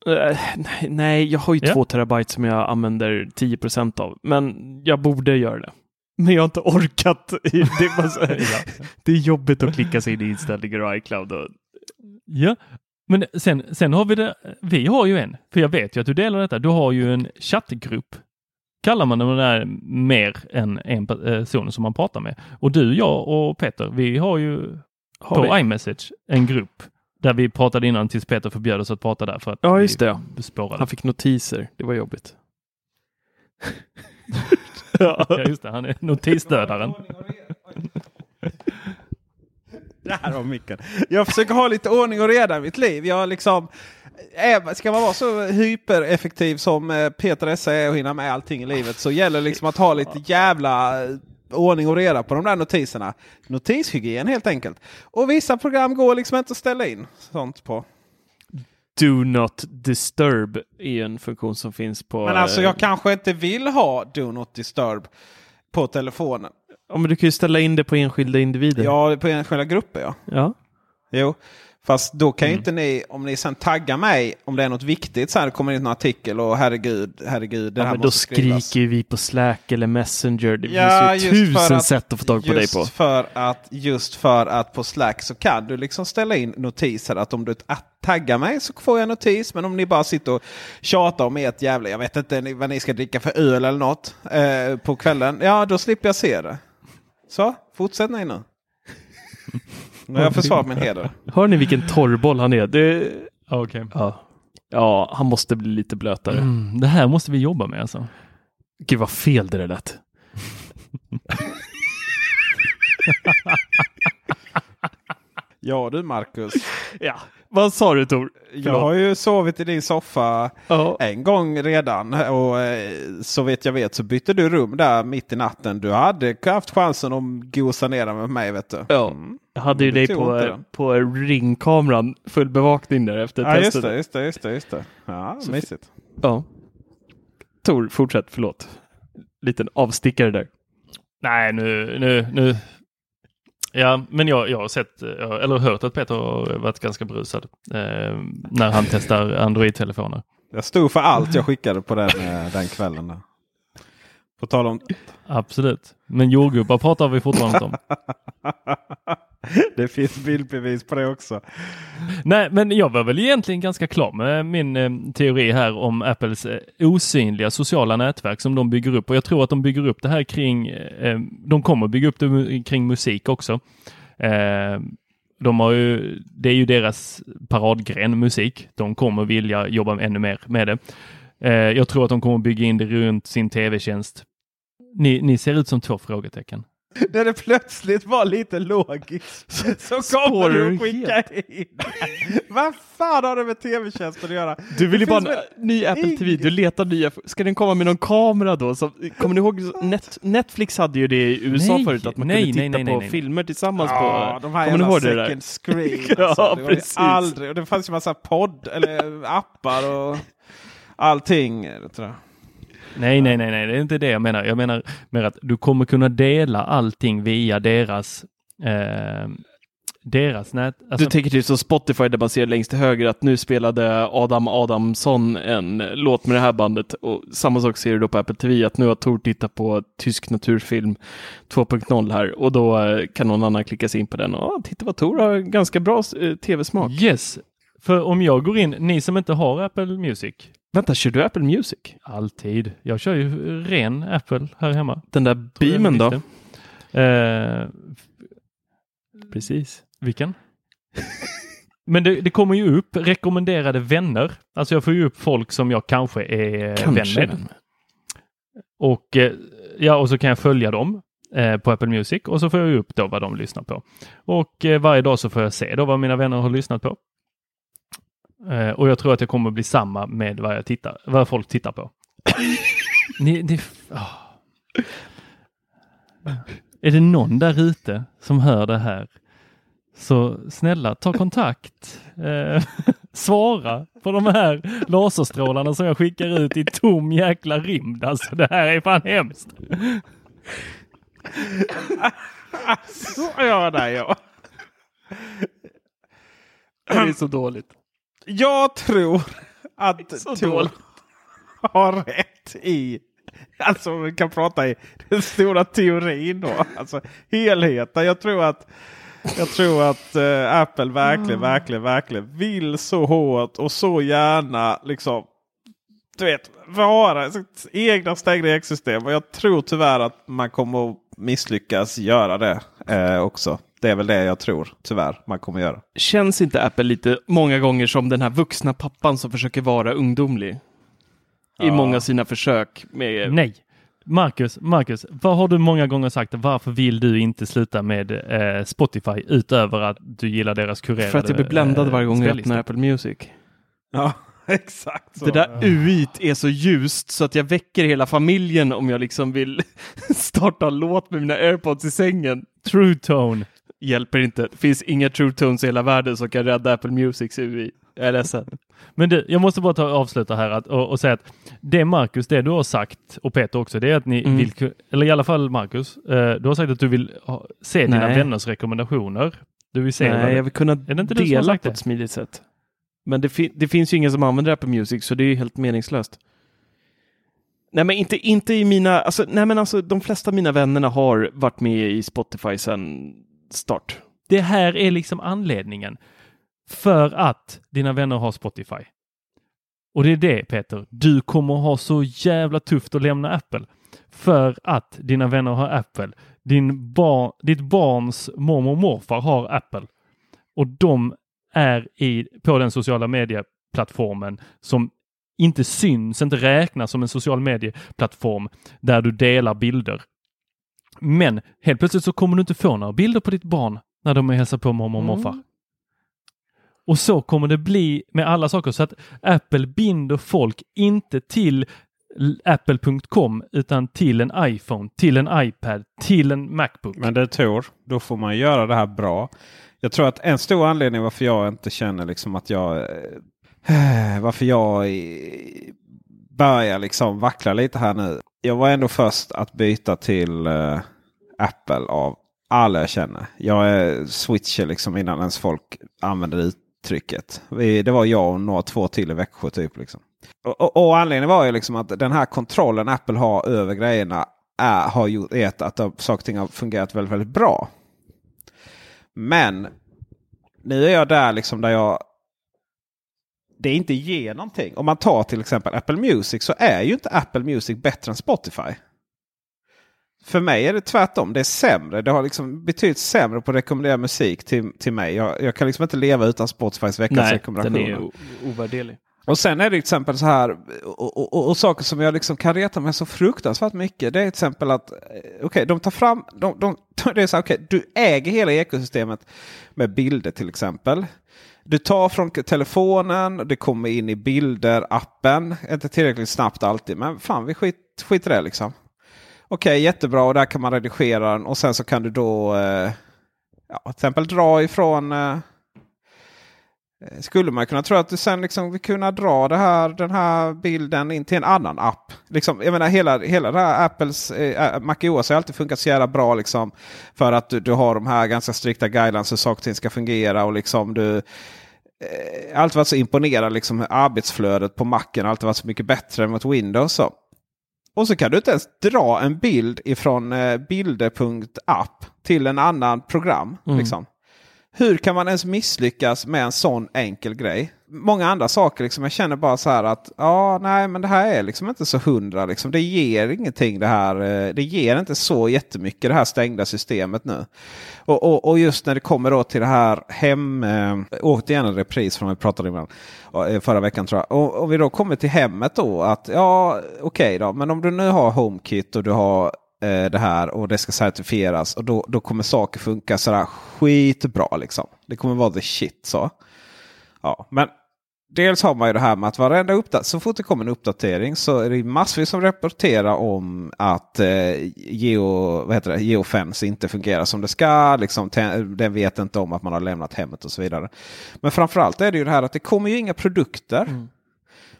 Eh, nej, nej, jag har ju Ja. två terabyte som jag använder 10% av, men jag borde göra det. Men jag har inte orkat. Det är, bara det är jobbigt att klicka sig in i inställningar och iCloud. Och, Ja, men sen, sen har vi det. Vi har ju en, för jag vet ju att du delar detta. Du har ju en chattgrupp. Kallar man det när det är mer än en person som man pratar med. Och du, jag och Peter, vi har ju har på vi? iMessage en grupp där vi pratade innan tills Peter förbjöd oss att prata där för att Ja, just vi det. spårade. Han fick notiser. Det var jobbigt. ja. Ja, just det. Han är notisdödaren. Där har micken. Jag försöker ha lite ordning och reda i mitt liv. Jag liksom, är, ska man vara så hypereffektiv som eh, Peter Esse är och hinna med allting i livet så gäller det liksom att ha lite jävla eh, ordning och reda på de där notiserna. Notishygien helt enkelt. Och vissa program går liksom inte att ställa in sånt på. Do not disturb är en funktion som finns på... Men alltså eh, jag kanske inte vill ha Do Not Disturb på telefonen. ja, men du kan ju ställa in det på enskilda individer. Ja, på enskilda grupper ja. ja. Jo, fast då kan ju Mm. inte ni, om ni sen taggar mig, om det är något viktigt, så här det kommer in en artikel och herregud, herregud, det Ja, här men då måste skrivas. skriker ju vi på Slack eller Messenger. Det Ja, finns ju tusen att- sätt att få tag på dig på. För att, just för att på Slack så kan du liksom ställa in notiser att om du taggar mig så får jag notis. Men om ni bara sitter och tjatar om ert jävla, jag vet inte vad ni ska dricka för öl eller något eh, på kvällen. Ja, då slipper jag se det. Så, fortsätt ni nu. Nu har jag försvarat min heder. Hör ni vilken torrboll han är? Det... Okej. Ja. ja, han måste bli lite blötare. Mm, det här måste vi jobba med alltså. Gud vad fel det där lät. Ja du Marcus. Ja, vad sa du Tor? Jag har ju sovit i din soffa Ja. en gång redan. Och eh, så vet jag vet så bytte du rum där mitt i natten. Du hade haft chansen att gosa ner med mig vet du. Ja. Mm. Jag hade ju dig på, på ringkameran, full bevakning där efter Ja just testet. det, just det, just det, just det. Ja, Så mysigt. Ja. Tor, fortsätt, förlåt. Liten avstickare där. Nej, nu, nu, nu. Ja, men jag, jag har sett, eh, eller hört att Peter har varit ganska brusad eh, när han testar Android-telefoner. Jag stod för allt jag skickade på den, eh, den kvällen. På tal om... Absolut. Men jordgubbar pratar vi fortfarande om. det finns bildbevis på det också. Nej, men jag var väl egentligen ganska klar med min eh, teori här om Apples eh, osynliga sociala nätverk som de bygger upp. Och jag tror att de bygger upp det här kring, eh, de kommer bygga upp det kring musik också. De har ju, det är ju deras paradgren musik. De kommer vilja jobba ännu mer med det. Jag tror att de kommer bygga in det runt sin tv-tjänst. Ni, ni ser ut som två frågetecken. När det plötsligt var lite logiskt så kommer du du att skicka in. Vad fan har det med tv-tjänsten att göra? Du vill ju bara ha en ny Apple TV, du letar nya. Ska den komma med någon kamera då? Så, kommer ni ihåg, Net, Netflix hade ju det i USA Nej, förut, att man nej, kunde titta nej, nej, på nej. filmer tillsammans Ja, på... de här kommer ni jävla ihåg det där? second screen. Ja, Alltså. det var ju precis. aldrig. Och det fanns ju massa podd eller appar och allting. Tror jag. Nej, nej, nej, nej, det är inte det jag menar. Jag menar mer att du kommer kunna dela allting via deras eh, deras nät. Alltså, Du tänker typ som Spotify där man ser längst till höger att nu spelade Adam Adamsson en låt med det här bandet och samma sak ser du då på Apple TV att nu har Tor tittat på tysk naturfilm 2.0 här och då eh, kan någon annan klicka sig in på den och ah, titta vad Tor har ganska bra eh, tv-smak. yes, för om jag går in, ni som inte har Apple Music, Vänta, kör du Apple Music? alltid. Jag kör ju ren Apple här hemma. Den där beamen då? Eh, Precis. vilken? Men det, det kommer ju upp rekommenderade vänner. Alltså jag får ju upp folk som jag kanske är Kanske. vän med. Och, eh, ja, och så kan jag följa dem eh, på Apple Music och så får jag upp då vad de lyssnar på. Och eh, varje dag så får jag se då vad mina vänner har lyssnat på. Eh, och jag tror att det kommer bli samma med vad, jag tittar, vad folk tittar på. ni, ni, åh. Är det någon där ute som hör det här Så snälla ta kontakt. Eh, svara på de här laserstrålarna som jag skickar ut i tom jäkla rymd. Alltså det här är fan hemskt. Så ja, nej, ja. Det är så dåligt. Jag tror att Tor har rätt i Alltså vi kan prata i den stora teorin då. Alltså helheten. Jag tror att, jag tror att eh, Apple verkligen, verkligen, verkligen vill så hårt och så gärna liksom du vet, vara sitt egna stängda ekosystem. Och jag tror tyvärr att man kommer att misslyckas göra det eh, också. Det är väl det jag tror tyvärr man kommer göra. Känns inte Apple lite många gånger som den här vuxna pappan som försöker vara ungdomlig? I Ja. många av sina försök med... Nej. Marcus, Marcus, vad har du många gånger sagt? Varför vill du inte sluta med eh, Spotify utöver att du gillar deras kurerade För att jag blir bländad eh, varje gång jag öppnar Apple Music. Ja, exakt så. Det där UI't är så ljust så att jag väcker hela familjen om jag liksom vill starta en låt med mina airpods i sängen. True Tone. Hjälper inte. Det finns inga true tones i hela världen som kan rädda Apple Musics UI. Jag är ledsen. Men du, jag måste bara ta avsluta här att, och, och säga att det Marcus, det du har sagt och Peter också, det är att ni Mm. vill, eller i alla fall Marcus, eh, du har sagt att du vill ha, se dina Nej. vänners rekommendationer. Du vill se vad Nej, det- jag vill kunna dela på ett smidigt sätt. Men det, fi- det finns ju ingen som använder Apple Music så det är helt meningslöst. Nej men inte, inte i mina, alltså, nej men alltså de flesta av mina vännerna har varit med i Spotify sedan start. Det här är liksom anledningen för att dina vänner har Spotify. Och det är det Peter, du kommer ha så jävla tufft att lämna Apple. För att dina vänner har Apple. Din bar, ditt barns mormor och morfar har Apple. Och de är i, på den sociala medieplattformen som inte syns, inte räknas som en social medieplattform där du delar bilder. Men helt plötsligt så kommer du inte få några bilder på ditt barn när de är hälsar på mormor och morfar. Mm. Och så kommer det bli med alla saker så att Apple binder folk inte till apple.com utan till en iPhone, till en iPad, till en Macbook. Men det tror, då får man göra det här bra. Jag tror att en stor anledning varför jag inte känner liksom att jag... Eh, varför jag börjar liksom vackla lite här nu. Jag var ändå först att byta till eh, Apple av alla jag känner. Jag är switcher liksom innan ens folk använder uttrycket. Vi, det var jag och några två till i Växjö typ. Liksom. Och, och, och anledningen var ju liksom att den här kontrollen Apple har över grejerna är, har gjort är att saker och ting har fungerat väldigt, väldigt bra. Men nu är jag där liksom där jag det inte ger någonting. Om man tar till exempel Apple Music så är ju inte Apple Music bättre än Spotify. För mig är det tvärtom. Det är sämre. Det har liksom betydligt sämre på att rekommendera musik till, till mig. Jag, jag kan liksom inte leva utan Spotifys veckans Nej, den rekommendationer. är o- ovärderlig. Och sen är det till exempel så här. Och, och, och, och saker som jag liksom kan reta mig så fruktansvärt mycket. Det är till exempel att eh, okej, de tar fram. De, de, det är så här, okej, du äger hela ekosystemet med bilder till exempel. Du tar från telefonen, det kommer in i bilder-appen. Inte tillräckligt snabbt alltid, men fan vi skit, skiter i det liksom. Okej, jättebra och där kan man redigera den och sen så kan du då eh, ja, till exempel dra ifrån eh, Eh, Skulle man kunna tro att du sen liksom vill kunna dra det här, den här bilden in till en annan app. Liksom, jag menar hela, hela det här Apples eh, eh MacOS har alltid funkat så jävla bra. Liksom, för att du, du har de här ganska strikta guidelines hur saker och ting ska fungera. Och liksom du, eh, alltid varit så imponerad liksom, hur arbetsflödet på Macen har alltid varit så mycket bättre än mot Windows. Så. Och så kan du inte ens dra en bild ifrån eh, bilder.app till en annan program. Mm. Liksom. Hur kan man ens misslyckas med en sån enkel grej? Många andra saker, liksom, jag känner bara så här att ja, nej, men det här är liksom inte så hundra. Liksom. Det ger ingenting det här. Eh, det ger inte så jättemycket det här stängda systemet nu. Och, och, och just när det kommer då till det här hem... Eh, återigen en repris från vad vi pratade om eh, förra veckan tror jag. Och, och vi då kommer till hemmet då att ja, okej då, men om du nu har HomeKit och du har eh, det här och det ska certifieras och då, då kommer saker funka sådär skitbra liksom. Det kommer vara the shit så. Ja, men dels har man ju det här med att varenda uppdatering, så fort det kommer en uppdatering så är det massvis som rapporterar om att eh, geo, vad heter det, geofence inte fungerar som det ska. Liksom, den vet inte om att man har lämnat hemmet och så vidare. Men framförallt är det ju det här att det kommer ju inga produkter. Mm.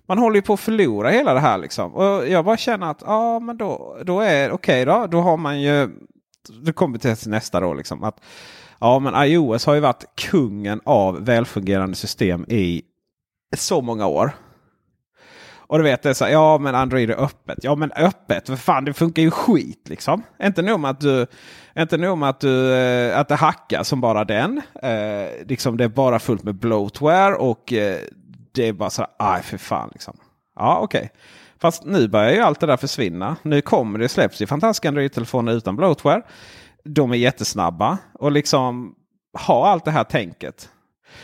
Man håller ju på att förlora hela det här. Liksom. Och jag bara känner att ja, men då, då är okej okay då. Då har man ju. Det kommer till nästa då. Liksom, att, ja, men iOS har ju varit kungen av välfungerande system i så många år. Och du vet det är så ja men Android är öppet. Ja men öppet, för fan det funkar ju skit liksom. Inte nog med att du, inte nog med att, du, eh, att det hackar som bara den. Eh, liksom det är bara fullt med bloatware och eh, det är bara så här, aj för fan liksom. Ja okej. Okay. Fast nu börjar ju allt det där försvinna. Nu kommer det släpps ju fantastiska Android-telefoner utan bloatware. De är jättesnabba och liksom har allt det här tänket.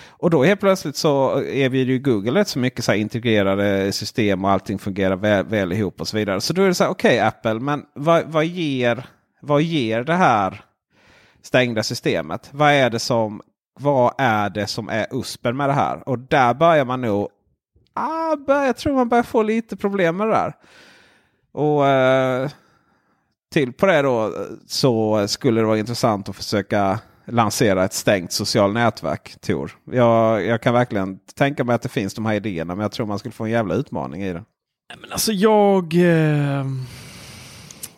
Och då helt plötsligt så erbjuder ju Google rätt så mycket så integrerade system och allting fungerar väl, väl ihop och så vidare. Så då är det så här, okej okay, Apple, men vad, vad, ger, vad ger det här stängda systemet? Vad är det som, vad är, det som är uspen med det här? Och där börjar man nog, ah, bör, jag tror man börjar få lite problem med det där. Och eh, till på det då så skulle det vara intressant att försöka lansera ett stängt socialt nätverk, Tor. Jag, jag kan verkligen tänka mig att det finns de här idéerna, men jag tror man skulle få en jävla utmaning i det. Men alltså jag... Eh,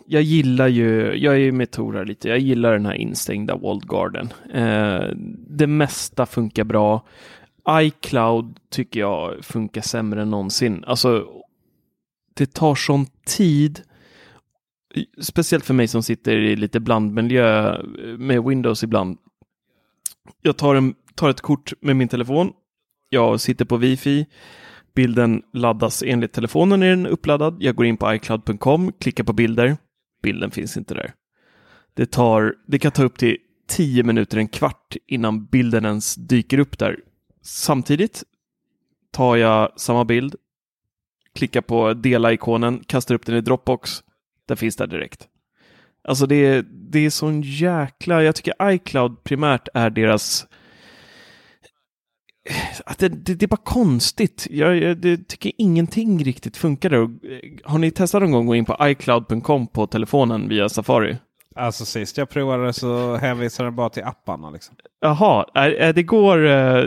jag gillar ju, jag är ju med Tor lite, jag gillar den här instängda Walled Garden. Eh, det mesta funkar bra. iCloud tycker jag funkar sämre än någonsin. Alltså, det tar sån tid speciellt för mig som sitter i lite blandmiljö med Windows ibland. Jag tar, en, tar ett kort med min telefon. Jag sitter på wifi. Bilden laddas enligt telefonen är den uppladdad. Jag går in på iCloud.com, klickar på bilder. Bilden finns inte där. Det, tar, det kan ta upp till tio minuter, en kvart innan bilden ens dyker upp där. Samtidigt tar jag samma bild, klickar på dela-ikonen, kastar upp den i Dropbox den finns där direkt. Alltså det det är sån jäkla, jag tycker iCloud primärt är deras att det, det, det, är bara konstigt. Jag, jag det, tycker ingenting riktigt funkar där. Har ni testat någon gång att gå in på iCloud.com på telefonen via Safari? Alltså sist jag provade så hänvisade den bara till apparna. Liksom. Jaha, det går eh,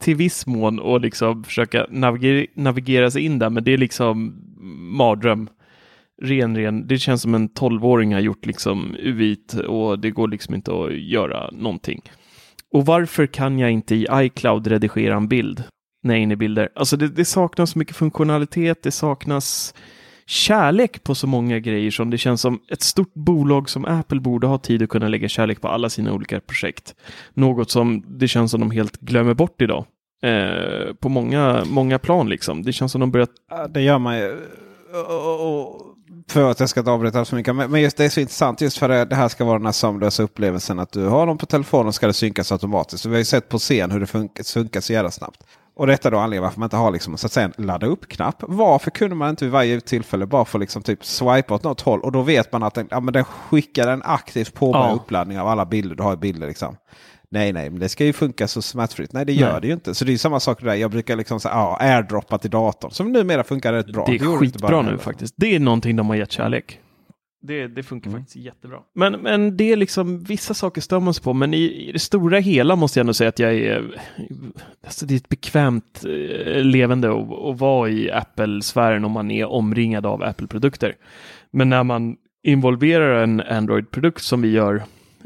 till viss mån att liksom försöka navigera, navigera sig in där, men det är liksom mardröm ren, ren, det känns som en tolvåring har gjort liksom UIT och det går liksom inte att göra någonting. Och varför kan jag inte i iCloud redigera en bild när jag är inne i bilder? Alltså det, det saknas så mycket funktionalitet, det saknas kärlek på så många grejer som det känns som ett stort bolag som Apple borde ha tid att kunna lägga kärlek på alla sina olika projekt. Något som det känns som de helt glömmer bort idag. Eh, på många, många plan liksom. Det känns som de börjat... Det gör man ju. Och, och, för att jag ska inte avbryta så mycket. Men just det är så intressant just för det, det här ska vara den här sömnlösa upplevelsen att du har dem på telefonen ska det synkas automatiskt. vi har ju sett på scen hur det funkar, så jävla snabbt. Och detta är då anledningen varför man inte har liksom, så att säga, en ladda upp-knapp. Varför kunde man inte vid varje tillfälle bara få liksom typ swipa åt något håll och då vet man att den, ja, men den skickar en aktivt påbörjad ja. uppladdning av alla bilder du har i bilder. Liksom. Nej, nej, men det ska ju funka så smärtfritt. Nej, det gör nej. det ju inte. Så det är samma sak där. Jag brukar liksom säga, ja, airdroppa till datorn. Som numera funkar rätt bra. Det är det skitbra nu faktiskt. Det är någonting de har gett kärlek. Det, det funkar mm. faktiskt jättebra. Men, men det är liksom, vissa saker stör man sig på, men i, i, det stora hela måste jag ändå säga att jag är, alltså det är ett bekvämt eh, levande att vara i Apple-sfären om man är omringad av Apple-produkter. Men när man involverar en Android-produkt som vi gör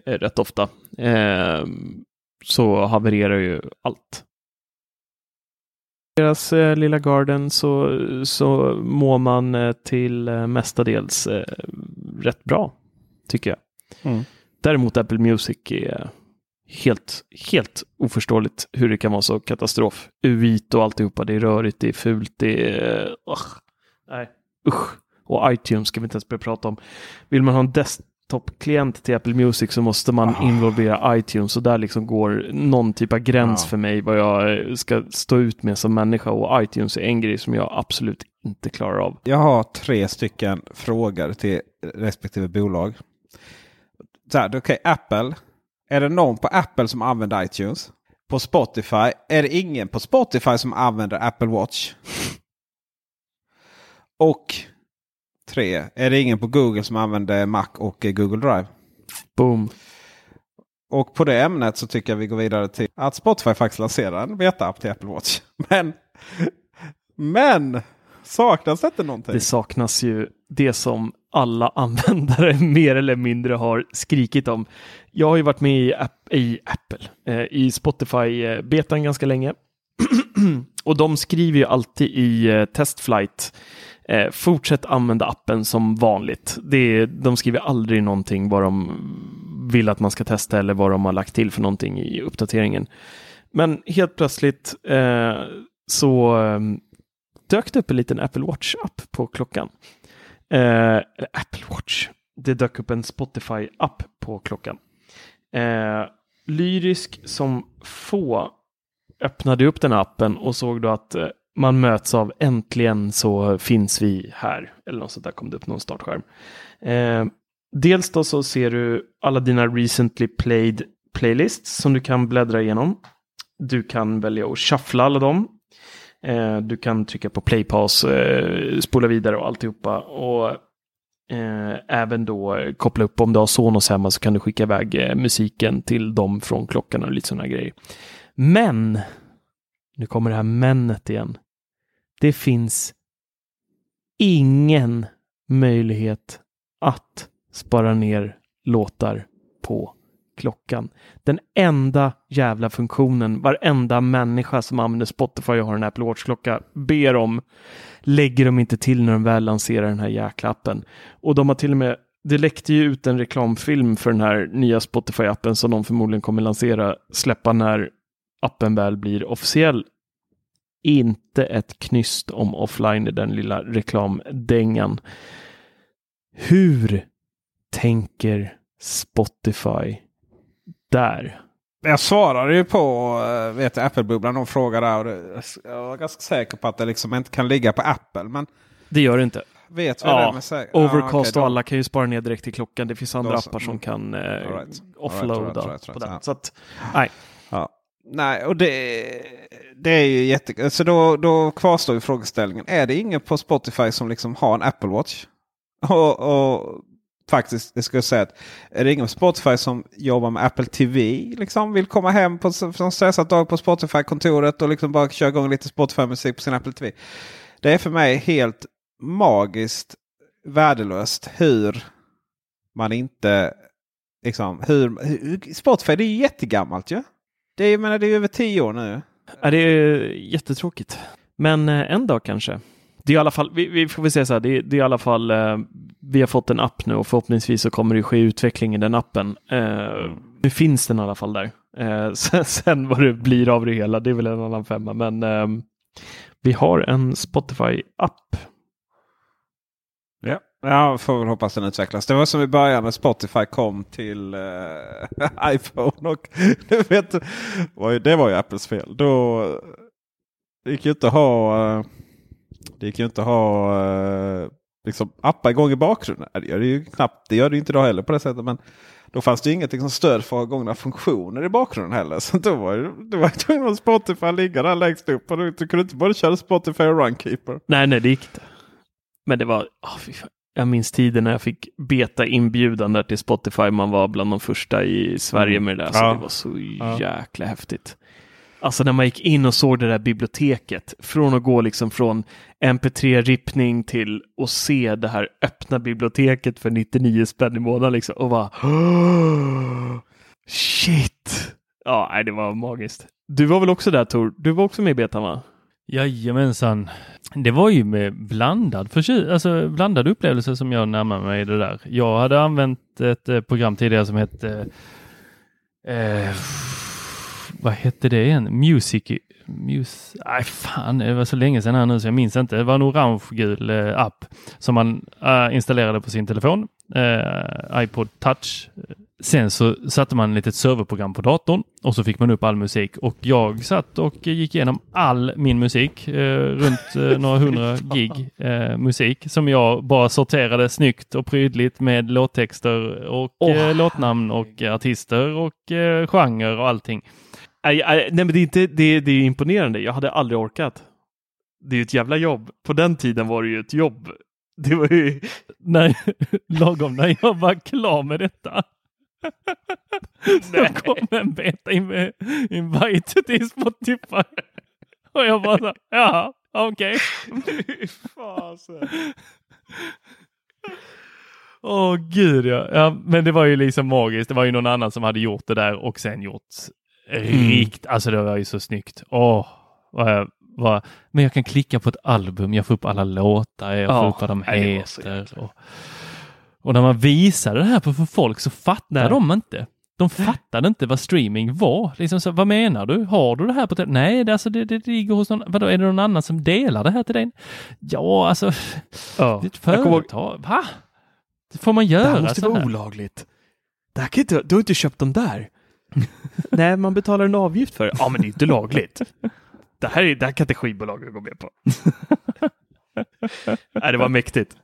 rätt ofta, eh, så havererar ju allt. Deras eh, lilla garden så, så mår man eh, till eh, mestadels eh, rätt bra, tycker jag. Mm. Däremot Apple Music är helt, helt oförståeligt hur det kan vara så katastrof. UIT och alltihopa, det är rörigt, det är fult, det är... Uh, nej, usch. Och iTunes ska vi inte ens börja prata om. Vill man ha en desktop-klient till Apple Music så måste man oh. involvera iTunes och där liksom går någon typ av gräns oh. för mig vad jag ska stå ut med som människa och iTunes är en grej som jag absolut inte klarar av. Jag har tre stycken frågor till respektive bolag. Så här, okay, Apple. Är det någon på Apple som använder iTunes? på Spotify. Är det ingen på Spotify som använder Apple Watch? Och tre. Är det ingen på Google som använder Mac och eh, Google Drive? Boom. Och på det ämnet så tycker jag vi går vidare till att Spotify faktiskt lanserar en beta-app till Apple Watch. Men, men saknas det inte någonting? Det saknas ju det som alla användare mer eller mindre har skrikit om. Jag har ju varit med i, app, i Apple, eh, i Spotify-betan ganska länge. och de skriver ju alltid i eh, testflight eh, fortsätt använda appen som vanligt. Det, de skriver aldrig någonting vad de vill att man ska testa eller vad de har lagt till för någonting i uppdateringen. Men helt plötsligt eh, så eh, dök det upp en liten Apple Watch-app på klockan. Eh, Apple Watch. Det dök upp en Spotify-app på klockan. Eh, lyrisk som få öppnade upp den appen och såg då att eh, man möts av äntligen så finns vi här. Eller något sånt där kom det upp någon startskärm. Eh, dels då så ser du alla dina recently played playlists som du kan bläddra igenom. Du kan välja att shuffla alla dem. Eh, du kan trycka på play pause, eh, spola vidare och alltihopa. Och eh, även då koppla upp om du har Sonos hemma så kan du skicka iväg eh, musiken till dem från klockan och lite sådana grejer. Men, nu kommer det här männet igen. Det finns ingen möjlighet att spara ner låtar på klockan. Den enda jävla funktionen varenda människa som använder Spotify och har en Apple Watch-klocka ber om lägger de inte till när de väl lanserar den här jäkla appen. Och de har till och med det läckte ju ut en reklamfilm för den här nya Spotify-appen som de förmodligen kommer lansera, släppa när appen väl blir officiell. Inte ett knyst om offline i den lilla reklamdängan. Hur tänker Spotify där? Jag svarade ju på vet, Apple-bubblan och frågade. Och jag var ganska säker på att det liksom inte kan ligga på Apple. Men Det gör det inte. vet vi Ja, det med säkerhet? Overcast okej, då- och alla kan ju spara ner direkt till klockan. Det finns andra Då så. appar som Mm. kan eh, right. Offloada right, right, på den. Så att, nej. Nej, och det, det är ju jättekul. Så då, då kvarstår ju frågeställningen. Är det ingen på Spotify som liksom har en Apple Watch? Och, och faktiskt, det ska jag säga att är det ingen på Spotify som jobbar med Apple TV? Liksom vill komma hem på en stressad dag på Spotify-kontoret och liksom bara köra igång lite Spotify-musik på sin Apple TV. Det är för mig helt magiskt värdelöst hur man inte... Liksom, hur, hur, Spotify det är ju jättegammalt ju. Det är, jag menar, det är över tio år nu. Ja, det är jättetråkigt. Men eh, en dag kanske. Det är i alla fall, vi, vi får väl säga så här, det, är- det är i alla fall, eh, vi har fått en app nu och förhoppningsvis så kommer det ske utveckling i den appen. Eh, nu finns den i alla fall där. Sen, sen vad det blir av det hela, det är väl en annan femma, men vi har en Spotify-app. Ja. får väl hoppas den utvecklas. Det var som i början när Spotify kom till eh, iPhone. Och du vet, var ju- det var ju Apples fel. Då det gick ju inte att ha, eh, det gick ju inte att ha eh, liksom appar igång i bakgrunden. Det gör det ju knappt. Det gör det ju inte idag heller på det sättet. Men då fanns det ju inget liksom, stöd för att ha igång funktioner i bakgrunden heller. Så då var det, var ju tvungen att Spotify ligga där längst upp. Och du, du kunde inte både köra Spotify och Runkeeper. Nej, nej, det gick inte. Men det var, oh, fy fan jag minns tiden när jag fick beta inbjudan där till Spotify. Man var bland de första i Sverige med det där. Så Ja. det var så Ja. jäkla häftigt. Alltså när man gick in och såg det där biblioteket. Från att gå liksom från MP3-rippning till att se det här öppna biblioteket för 99 spänn i månaden liksom. Och bara Shit! Ja, det var magiskt. Du var väl också där Tor? Du var också med i betan va? Jajamensan. Det var ju med blandad, alltså blandad upplevelse som jag närmade mig det där. Jag hade använt ett eh, program tidigare som hette eh, vad hette det igen? Music... Mus, nej fan, det var så länge sedan här nu så jag minns inte. Det var en orange-gul eh, app som man eh, installerade på sin telefon. Eh, iPod touch. Sen så satte man ett litet serverprogram på datorn och så fick man upp all musik och jag satt och gick igenom all min musik, eh, runt eh, några hundra gig eh, musik som jag bara sorterade snyggt och prydligt med låttexter och eh, låtnamn och artister och eh, genre och allting. Nej, nej, men det är, inte, det, det är imponerande. Jag hade aldrig orkat. Det är ju ett jävla jobb. På den tiden var det ju ett jobb. Det var ju... Nej, lagom när jag var klar med detta. Så kom en beta in invite till Spotify. Och jag bara så, ja, okej. Åh oh, gud ja. ja. Men det var ju liksom magiskt. Det var ju någon annan som hade gjort det där och sen gjort mm. rikt. Alltså det var ju så snyggt. Åh, vad vad, men jag kan klicka på ett album, jag får upp alla låtar, jag får upp vad de heter. Och, och, när man visar det här för folk så fattar Nej. de inte. De fattade inte vad streaming var. Liksom så, vad menar du? Har du det här på Nej, det, alltså, det, det ligger hos någon. Vadå, är det någon annan som delar det här till dig? Ja, alltså. Ja. Ditt företag. Va? Det får man göra. Det här måste vara här. olagligt. Det här kan inte, du har inte köpt dem där. Nej, man betalar en avgift för det. Ja, men det är inte lagligt. Det här, är, det här kan inte skivbolaget gå med på. Nej, det var mäktigt.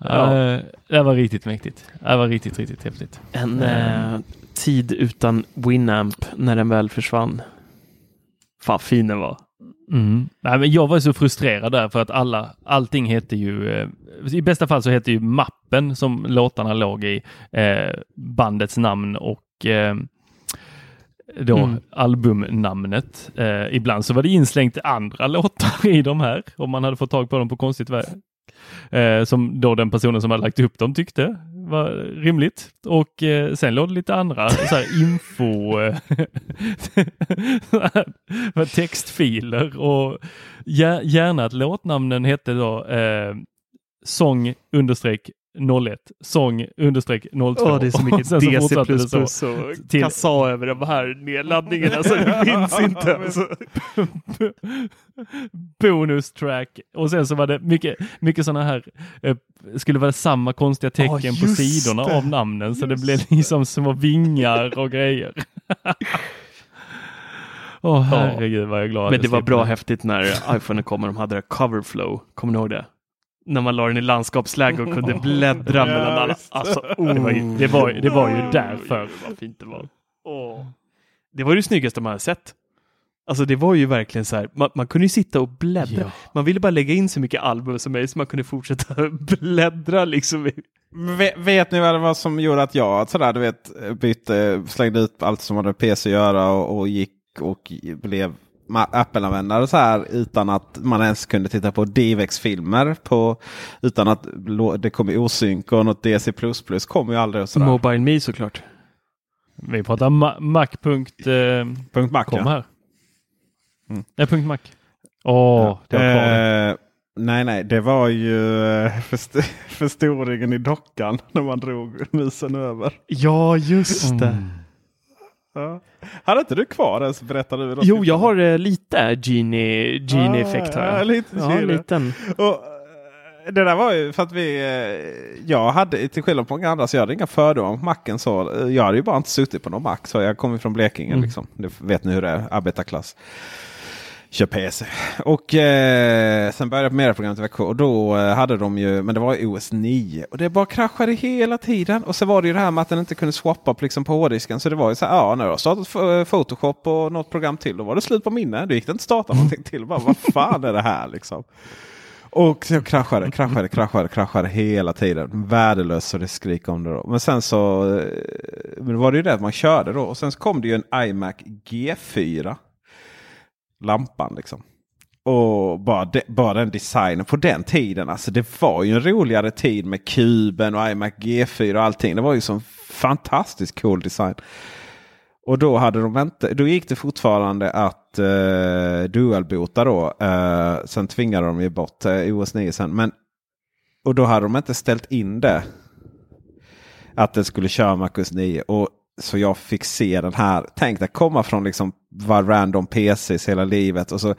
Ja. Uh, det var riktigt mäktigt. Det var riktigt, riktigt häftigt. En uh, tid utan Winamp när den väl försvann. Fan fin den var. Mm. Nej, men jag var så frustrerad där för att alla, allting heter ju, eh, i bästa fall så heter ju mappen som låtarna låg i eh, bandets namn och eh, då mm. albumnamnet. Eh, ibland så var det inslängt andra låtar i de här om man hade fått tag på dem på konstigt. Eh, som då den personen som hade lagt upp dem tyckte var rimligt. Och eh, sen låg det lite andra så här, info-textfiler eh, och gärna att låtnamnen hette då eh, sång understreck 01 sång understreck 02. Åh, det är så mycket DC++ så och till... kassa över de här nedladdningarna så det finns inte. Alltså. Bonus track och sen så var det mycket, mycket sådana här, eh, skulle vara samma konstiga tecken oh, på sidorna det. av namnen så just det blev liksom små vingar och grejer. Åh oh, herregud vad jag är glad. Men det var bra häftigt när iPhone kom och de hade det cover flow. Kommer ni ihåg det? När man la den i landskapsläge och kunde bläddra mellan alla. Alltså, oh. det, var ju, det, var, det var ju därför. Vad fint det var. Oh. Det var det snyggaste man hade sett. Alltså det var ju verkligen så här, man, man kunde ju sitta och bläddra. Ja. Man ville bara lägga in så mycket album som möjligt så man kunde fortsätta bläddra liksom. Vet, vet ni vad det var som gjorde att jag sådär, du vet, bytte, slängde ut allt som hade PC att göra och, och gick och blev Apple-användare så här utan att man ens kunde titta på DivX-filmer. utan att det kom i osynk och något DC++ kom ju aldrig. Och. Mobile Me såklart. Vi pratar ma Mac.com eh, här. Mm. Punkt Mac. Åh, oh, det var kvar. Eh, nej, nej, det var ju eh, först förstoringen i dockan när man drog musen över. Ja, just det. Mm. Ja. Hade inte du kvar den berättade du. Jo, jag har eh, lite Genie, Genie ah, effekt. Har jag. Ja, lite ja, liten. Och, eh, det där var ju för att vi, eh, jag hade till skillnad från många andra så jag hade inga fördomar om macken. Så jag hade ju bara inte suttit på någon mack. Så jag kommer från Blekinge mm. liksom. Det vet ni hur det är, arbetarklass kör PC. Och eh, sen började jag på medieprogrammet i Växjö och då eh, hade de ju, men det var OS 9 och det bara kraschade hela tiden. Och så var det ju det här med att den inte kunde swappa på, liksom, på hårddisken. Så det var ju så här, ja när jag startat eh, Photoshop och något program till då var det slut på minne. Då gick det inte starta någonting till. Bara, vad fan är det här liksom? Och så kraschade, kraschade, kraschade, kraschade hela tiden. Värdelöst så det skrik om det då. Men sen så eh, men var det ju det att man körde då. Och sen så kom det ju en iMac G4 lampan. Liksom. Och bara, de, bara den designen på den tiden. Alltså det var ju en roligare tid med kuben och iMac G4 och allting. Det var ju så fantastiskt cool design. Och då, hade de inte, då gick det fortfarande att eh, dualbota då. Eh, sen tvingade de ju bort eh, OS 9 sen. Men, och då hade de inte ställt in det. Att den skulle köra MacOS 9. Och så jag fick se den här. Tänk att komma från liksom var random PCs hela livet och så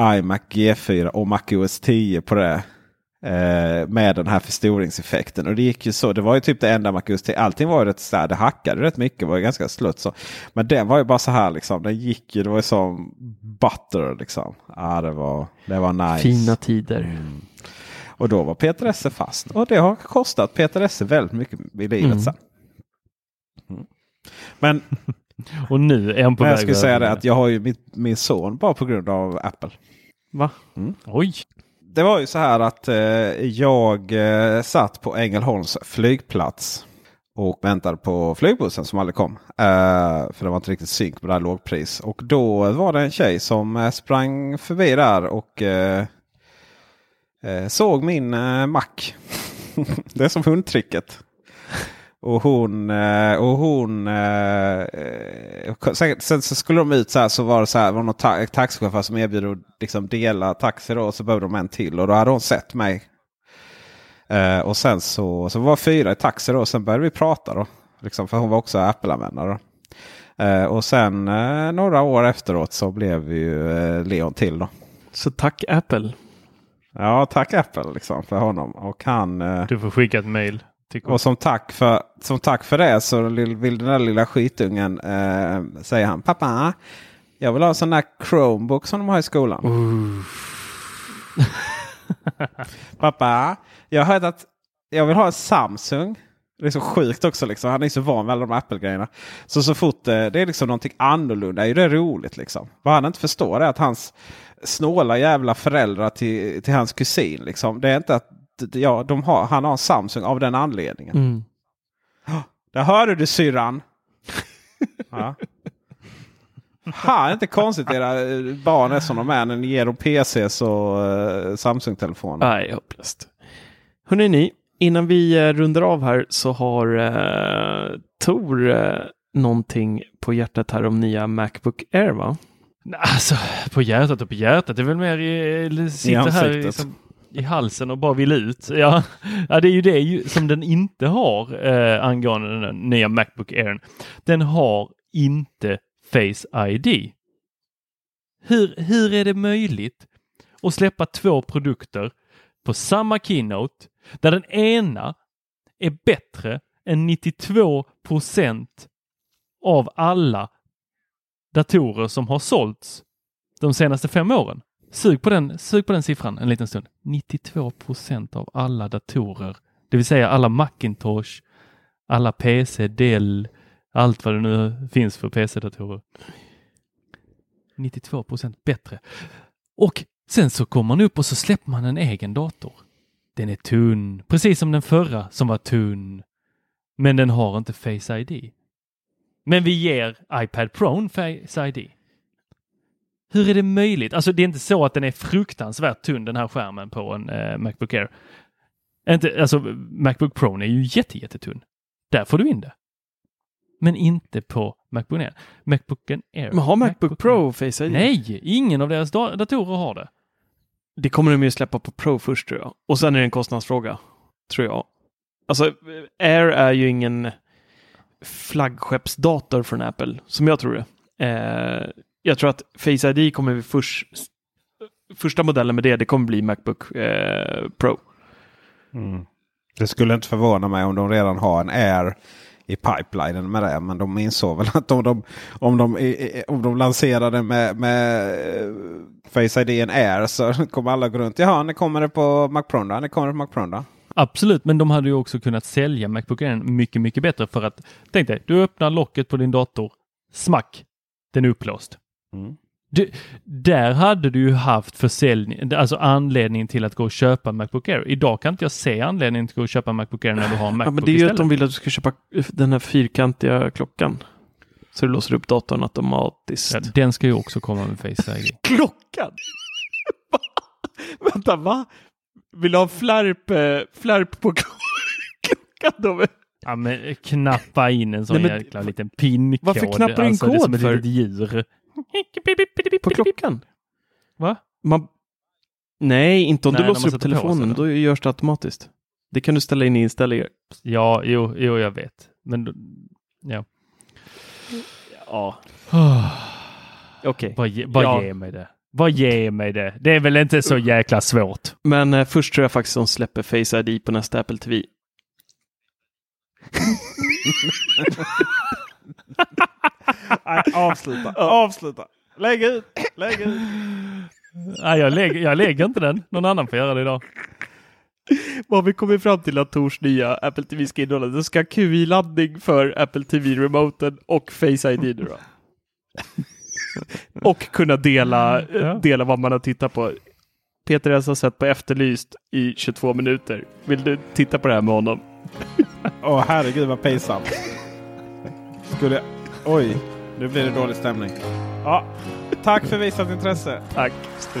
iMac G4 och MacOS 10 på det. Eh, med den här förstoringseffekten. Och det gick ju så. Det var ju typ det enda MacOS 10. Allting var ju rätt så här, Det hackade rätt mycket. Det var ju ganska slött så. Men den var ju bara så här liksom. Den gick ju. Det var ju som butter liksom. Ja, det var, det var nice. Fina tider. Mm. Och då var Peter Esse fast. Och det har kostat Peter Esse väldigt mycket i livet mm. sen. Mm. Men Och nu är han på väg jag skulle säga det att jag har ju mitt, min son bara på grund av Apple. Va? Oj! Det var ju så här att eh, jag eh, satt på Ängelholms flygplats. Och väntade på flygbussen som aldrig kom. Eh, för det var inte riktigt synk med det här lågpris. Och då var det en tjej som eh, sprang förbi där och eh, såg min Mac. det är som hundtricket. Och hon... eh, Och hon eh, eh, sen, så skulle de ut så här så var det så här, var någon ta taxichaufför som erbjöd att liksom dela taxi då. Och så behövde de en till och då hade hon sett mig. Och sen så, så var fyra i taxi då. Och sen började vi prata då. Liksom, för hon var också Apple-användare. Och sen några år efteråt så blev ju eh, Leon till då. Så tack Apple. Ja, tack Apple liksom för honom. Och han... Du får skicka ett mail. Och som tack för, som tack för det så vill, den där lilla skitungen eh, säger han. Pappa, jag vill ha en sån där Chromebook som de har i skolan. Pappa, jag har hört att jag vill ha en Samsung. Det är så sjukt också. Liksom. Han är så van med alla de Apple-grejerna. Så så fort eh, det är liksom någonting annorlunda är det roligt. Liksom. Vad han inte förstår är att hans snåla jävla föräldrar till, till hans kusin. Liksom. Det är inte att ja, de har, han har en Samsung av den anledningen. Mm. Där hörde du syrran. ja. Ha, det är inte konstigt era eh, barn är som de är när ni ger dem PCs och uh, Samsung-telefoner. Nej, hopplöst. Hörrni ni, innan vi eh, rundar av här så har eh, Tor eh, någonting på hjärtat här om nya Macbook Air va? Alltså, på hjärtat och på hjärtat. Det är väl mer i, sitter här i, ansiktet. som, i halsen och bara vill ut. Ja, ja det är ju det ju, som den inte har eh, angående den nya Macbook Air. Den har inte Face ID. Hur, hur är det möjligt att släppa två produkter på samma keynote där den ena är bättre än 92 procent av alla datorer som har sålts de senaste fem åren. Sug på den, sug på den siffran en liten stund. 92 procent av alla datorer, det vill säga alla Macintosh, alla PC, Dell, allt vad det nu finns för PC-datorer. 92 procent bättre. Och sen så kommer man upp och så släpper man en egen dator. Den är tunn, precis som den förra som var tunn. Men den har inte Face ID. Men vi ger iPad Pro Face ID. Hur är det möjligt? Alltså det är inte så att den är fruktansvärt tunn den här skärmen på en eh, Macbook Air. Inte, alltså Macbook Pro är ju jätte, jättetunn. Där får du in det. Men inte på Macbook Air. Macbooken Air. Men har Macbook Air. Pro Face ID? Nej, ingen av deras da- datorer har det. Det kommer de ju släppa på Pro först tror jag. Och sen är det en kostnadsfråga. Tror jag. Alltså, Air är ju ingen flaggskeppsdator från Apple, som jag tror det. Eh, jag tror att Face ID kommer vi först... Första modellen med det, det kommer bli Macbook eh, Pro. Mm. Det skulle inte förvåna mig om de redan har en Air i pipelinen med det. Men de insåg väl att om de, om de, om de lanserade med, med eh, Face ID en Air så kommer alla gå runt. Jaha, nu kommer det på Mac Pro då? Nu kommer det på Mac Pro då? Absolut, men de hade ju också kunnat sälja Macbook Air mycket, mycket bättre för att tänk dig, du öppnar locket på din dator, smack, den är upplåst. Mm. Du, där hade du ju haft försäljning, alltså anledning till att gå och köpa Macbook Air. Idag kan inte jag se anledningen till att gå och köpa Macbook Air när du har en Ja, Macbook men det är ju istället. att de vill att du ska köpa den här fyrkantiga klockan. Så du låser upp datorn automatiskt. ja, den ska ju också komma med Face ID. Klockan? Va? Vänta, va? Vill du ha flärp, eh, flärp på klo- klockan då? Ja, men knappa in en sån Nej, men- jäkla liten pinkod. Varför knappar du in alltså, det är kod som ett för? litet djur. På klockan? Va? Man... Nej, inte om Nej, du låser upp på telefonen. Då görs det automatiskt. Det kan du ställa in i inställningar. Ja, jo, jo, jag vet. Men ja. Ja, okej. Ge, bara Ja. ge mig det. Bara ge mig det. Det är väl inte så jäkla svårt. Men eh, först tror jag faktiskt de släpper Face ID på nästa Apple TV. Nej, avsluta, avsluta. Lägg ut, lägg ut. Nej, jag, lägger, jag lägger inte den. Någon annan får göra det idag. Vad vi kommer fram till att Tors nya Apple TV ska innehålla. Det ska ha QI-laddning för Apple TV-remoten och Face ID nu då. och kunna dela, dela vad man har tittat på. Peter S har sett på Efterlyst i 22 minuter. Vill du titta på det här med honom? Åh herregud vad pinsamt. Skulle... Oj, nu blir det dålig stämning. Ja, tack för visat intresse. Tack ska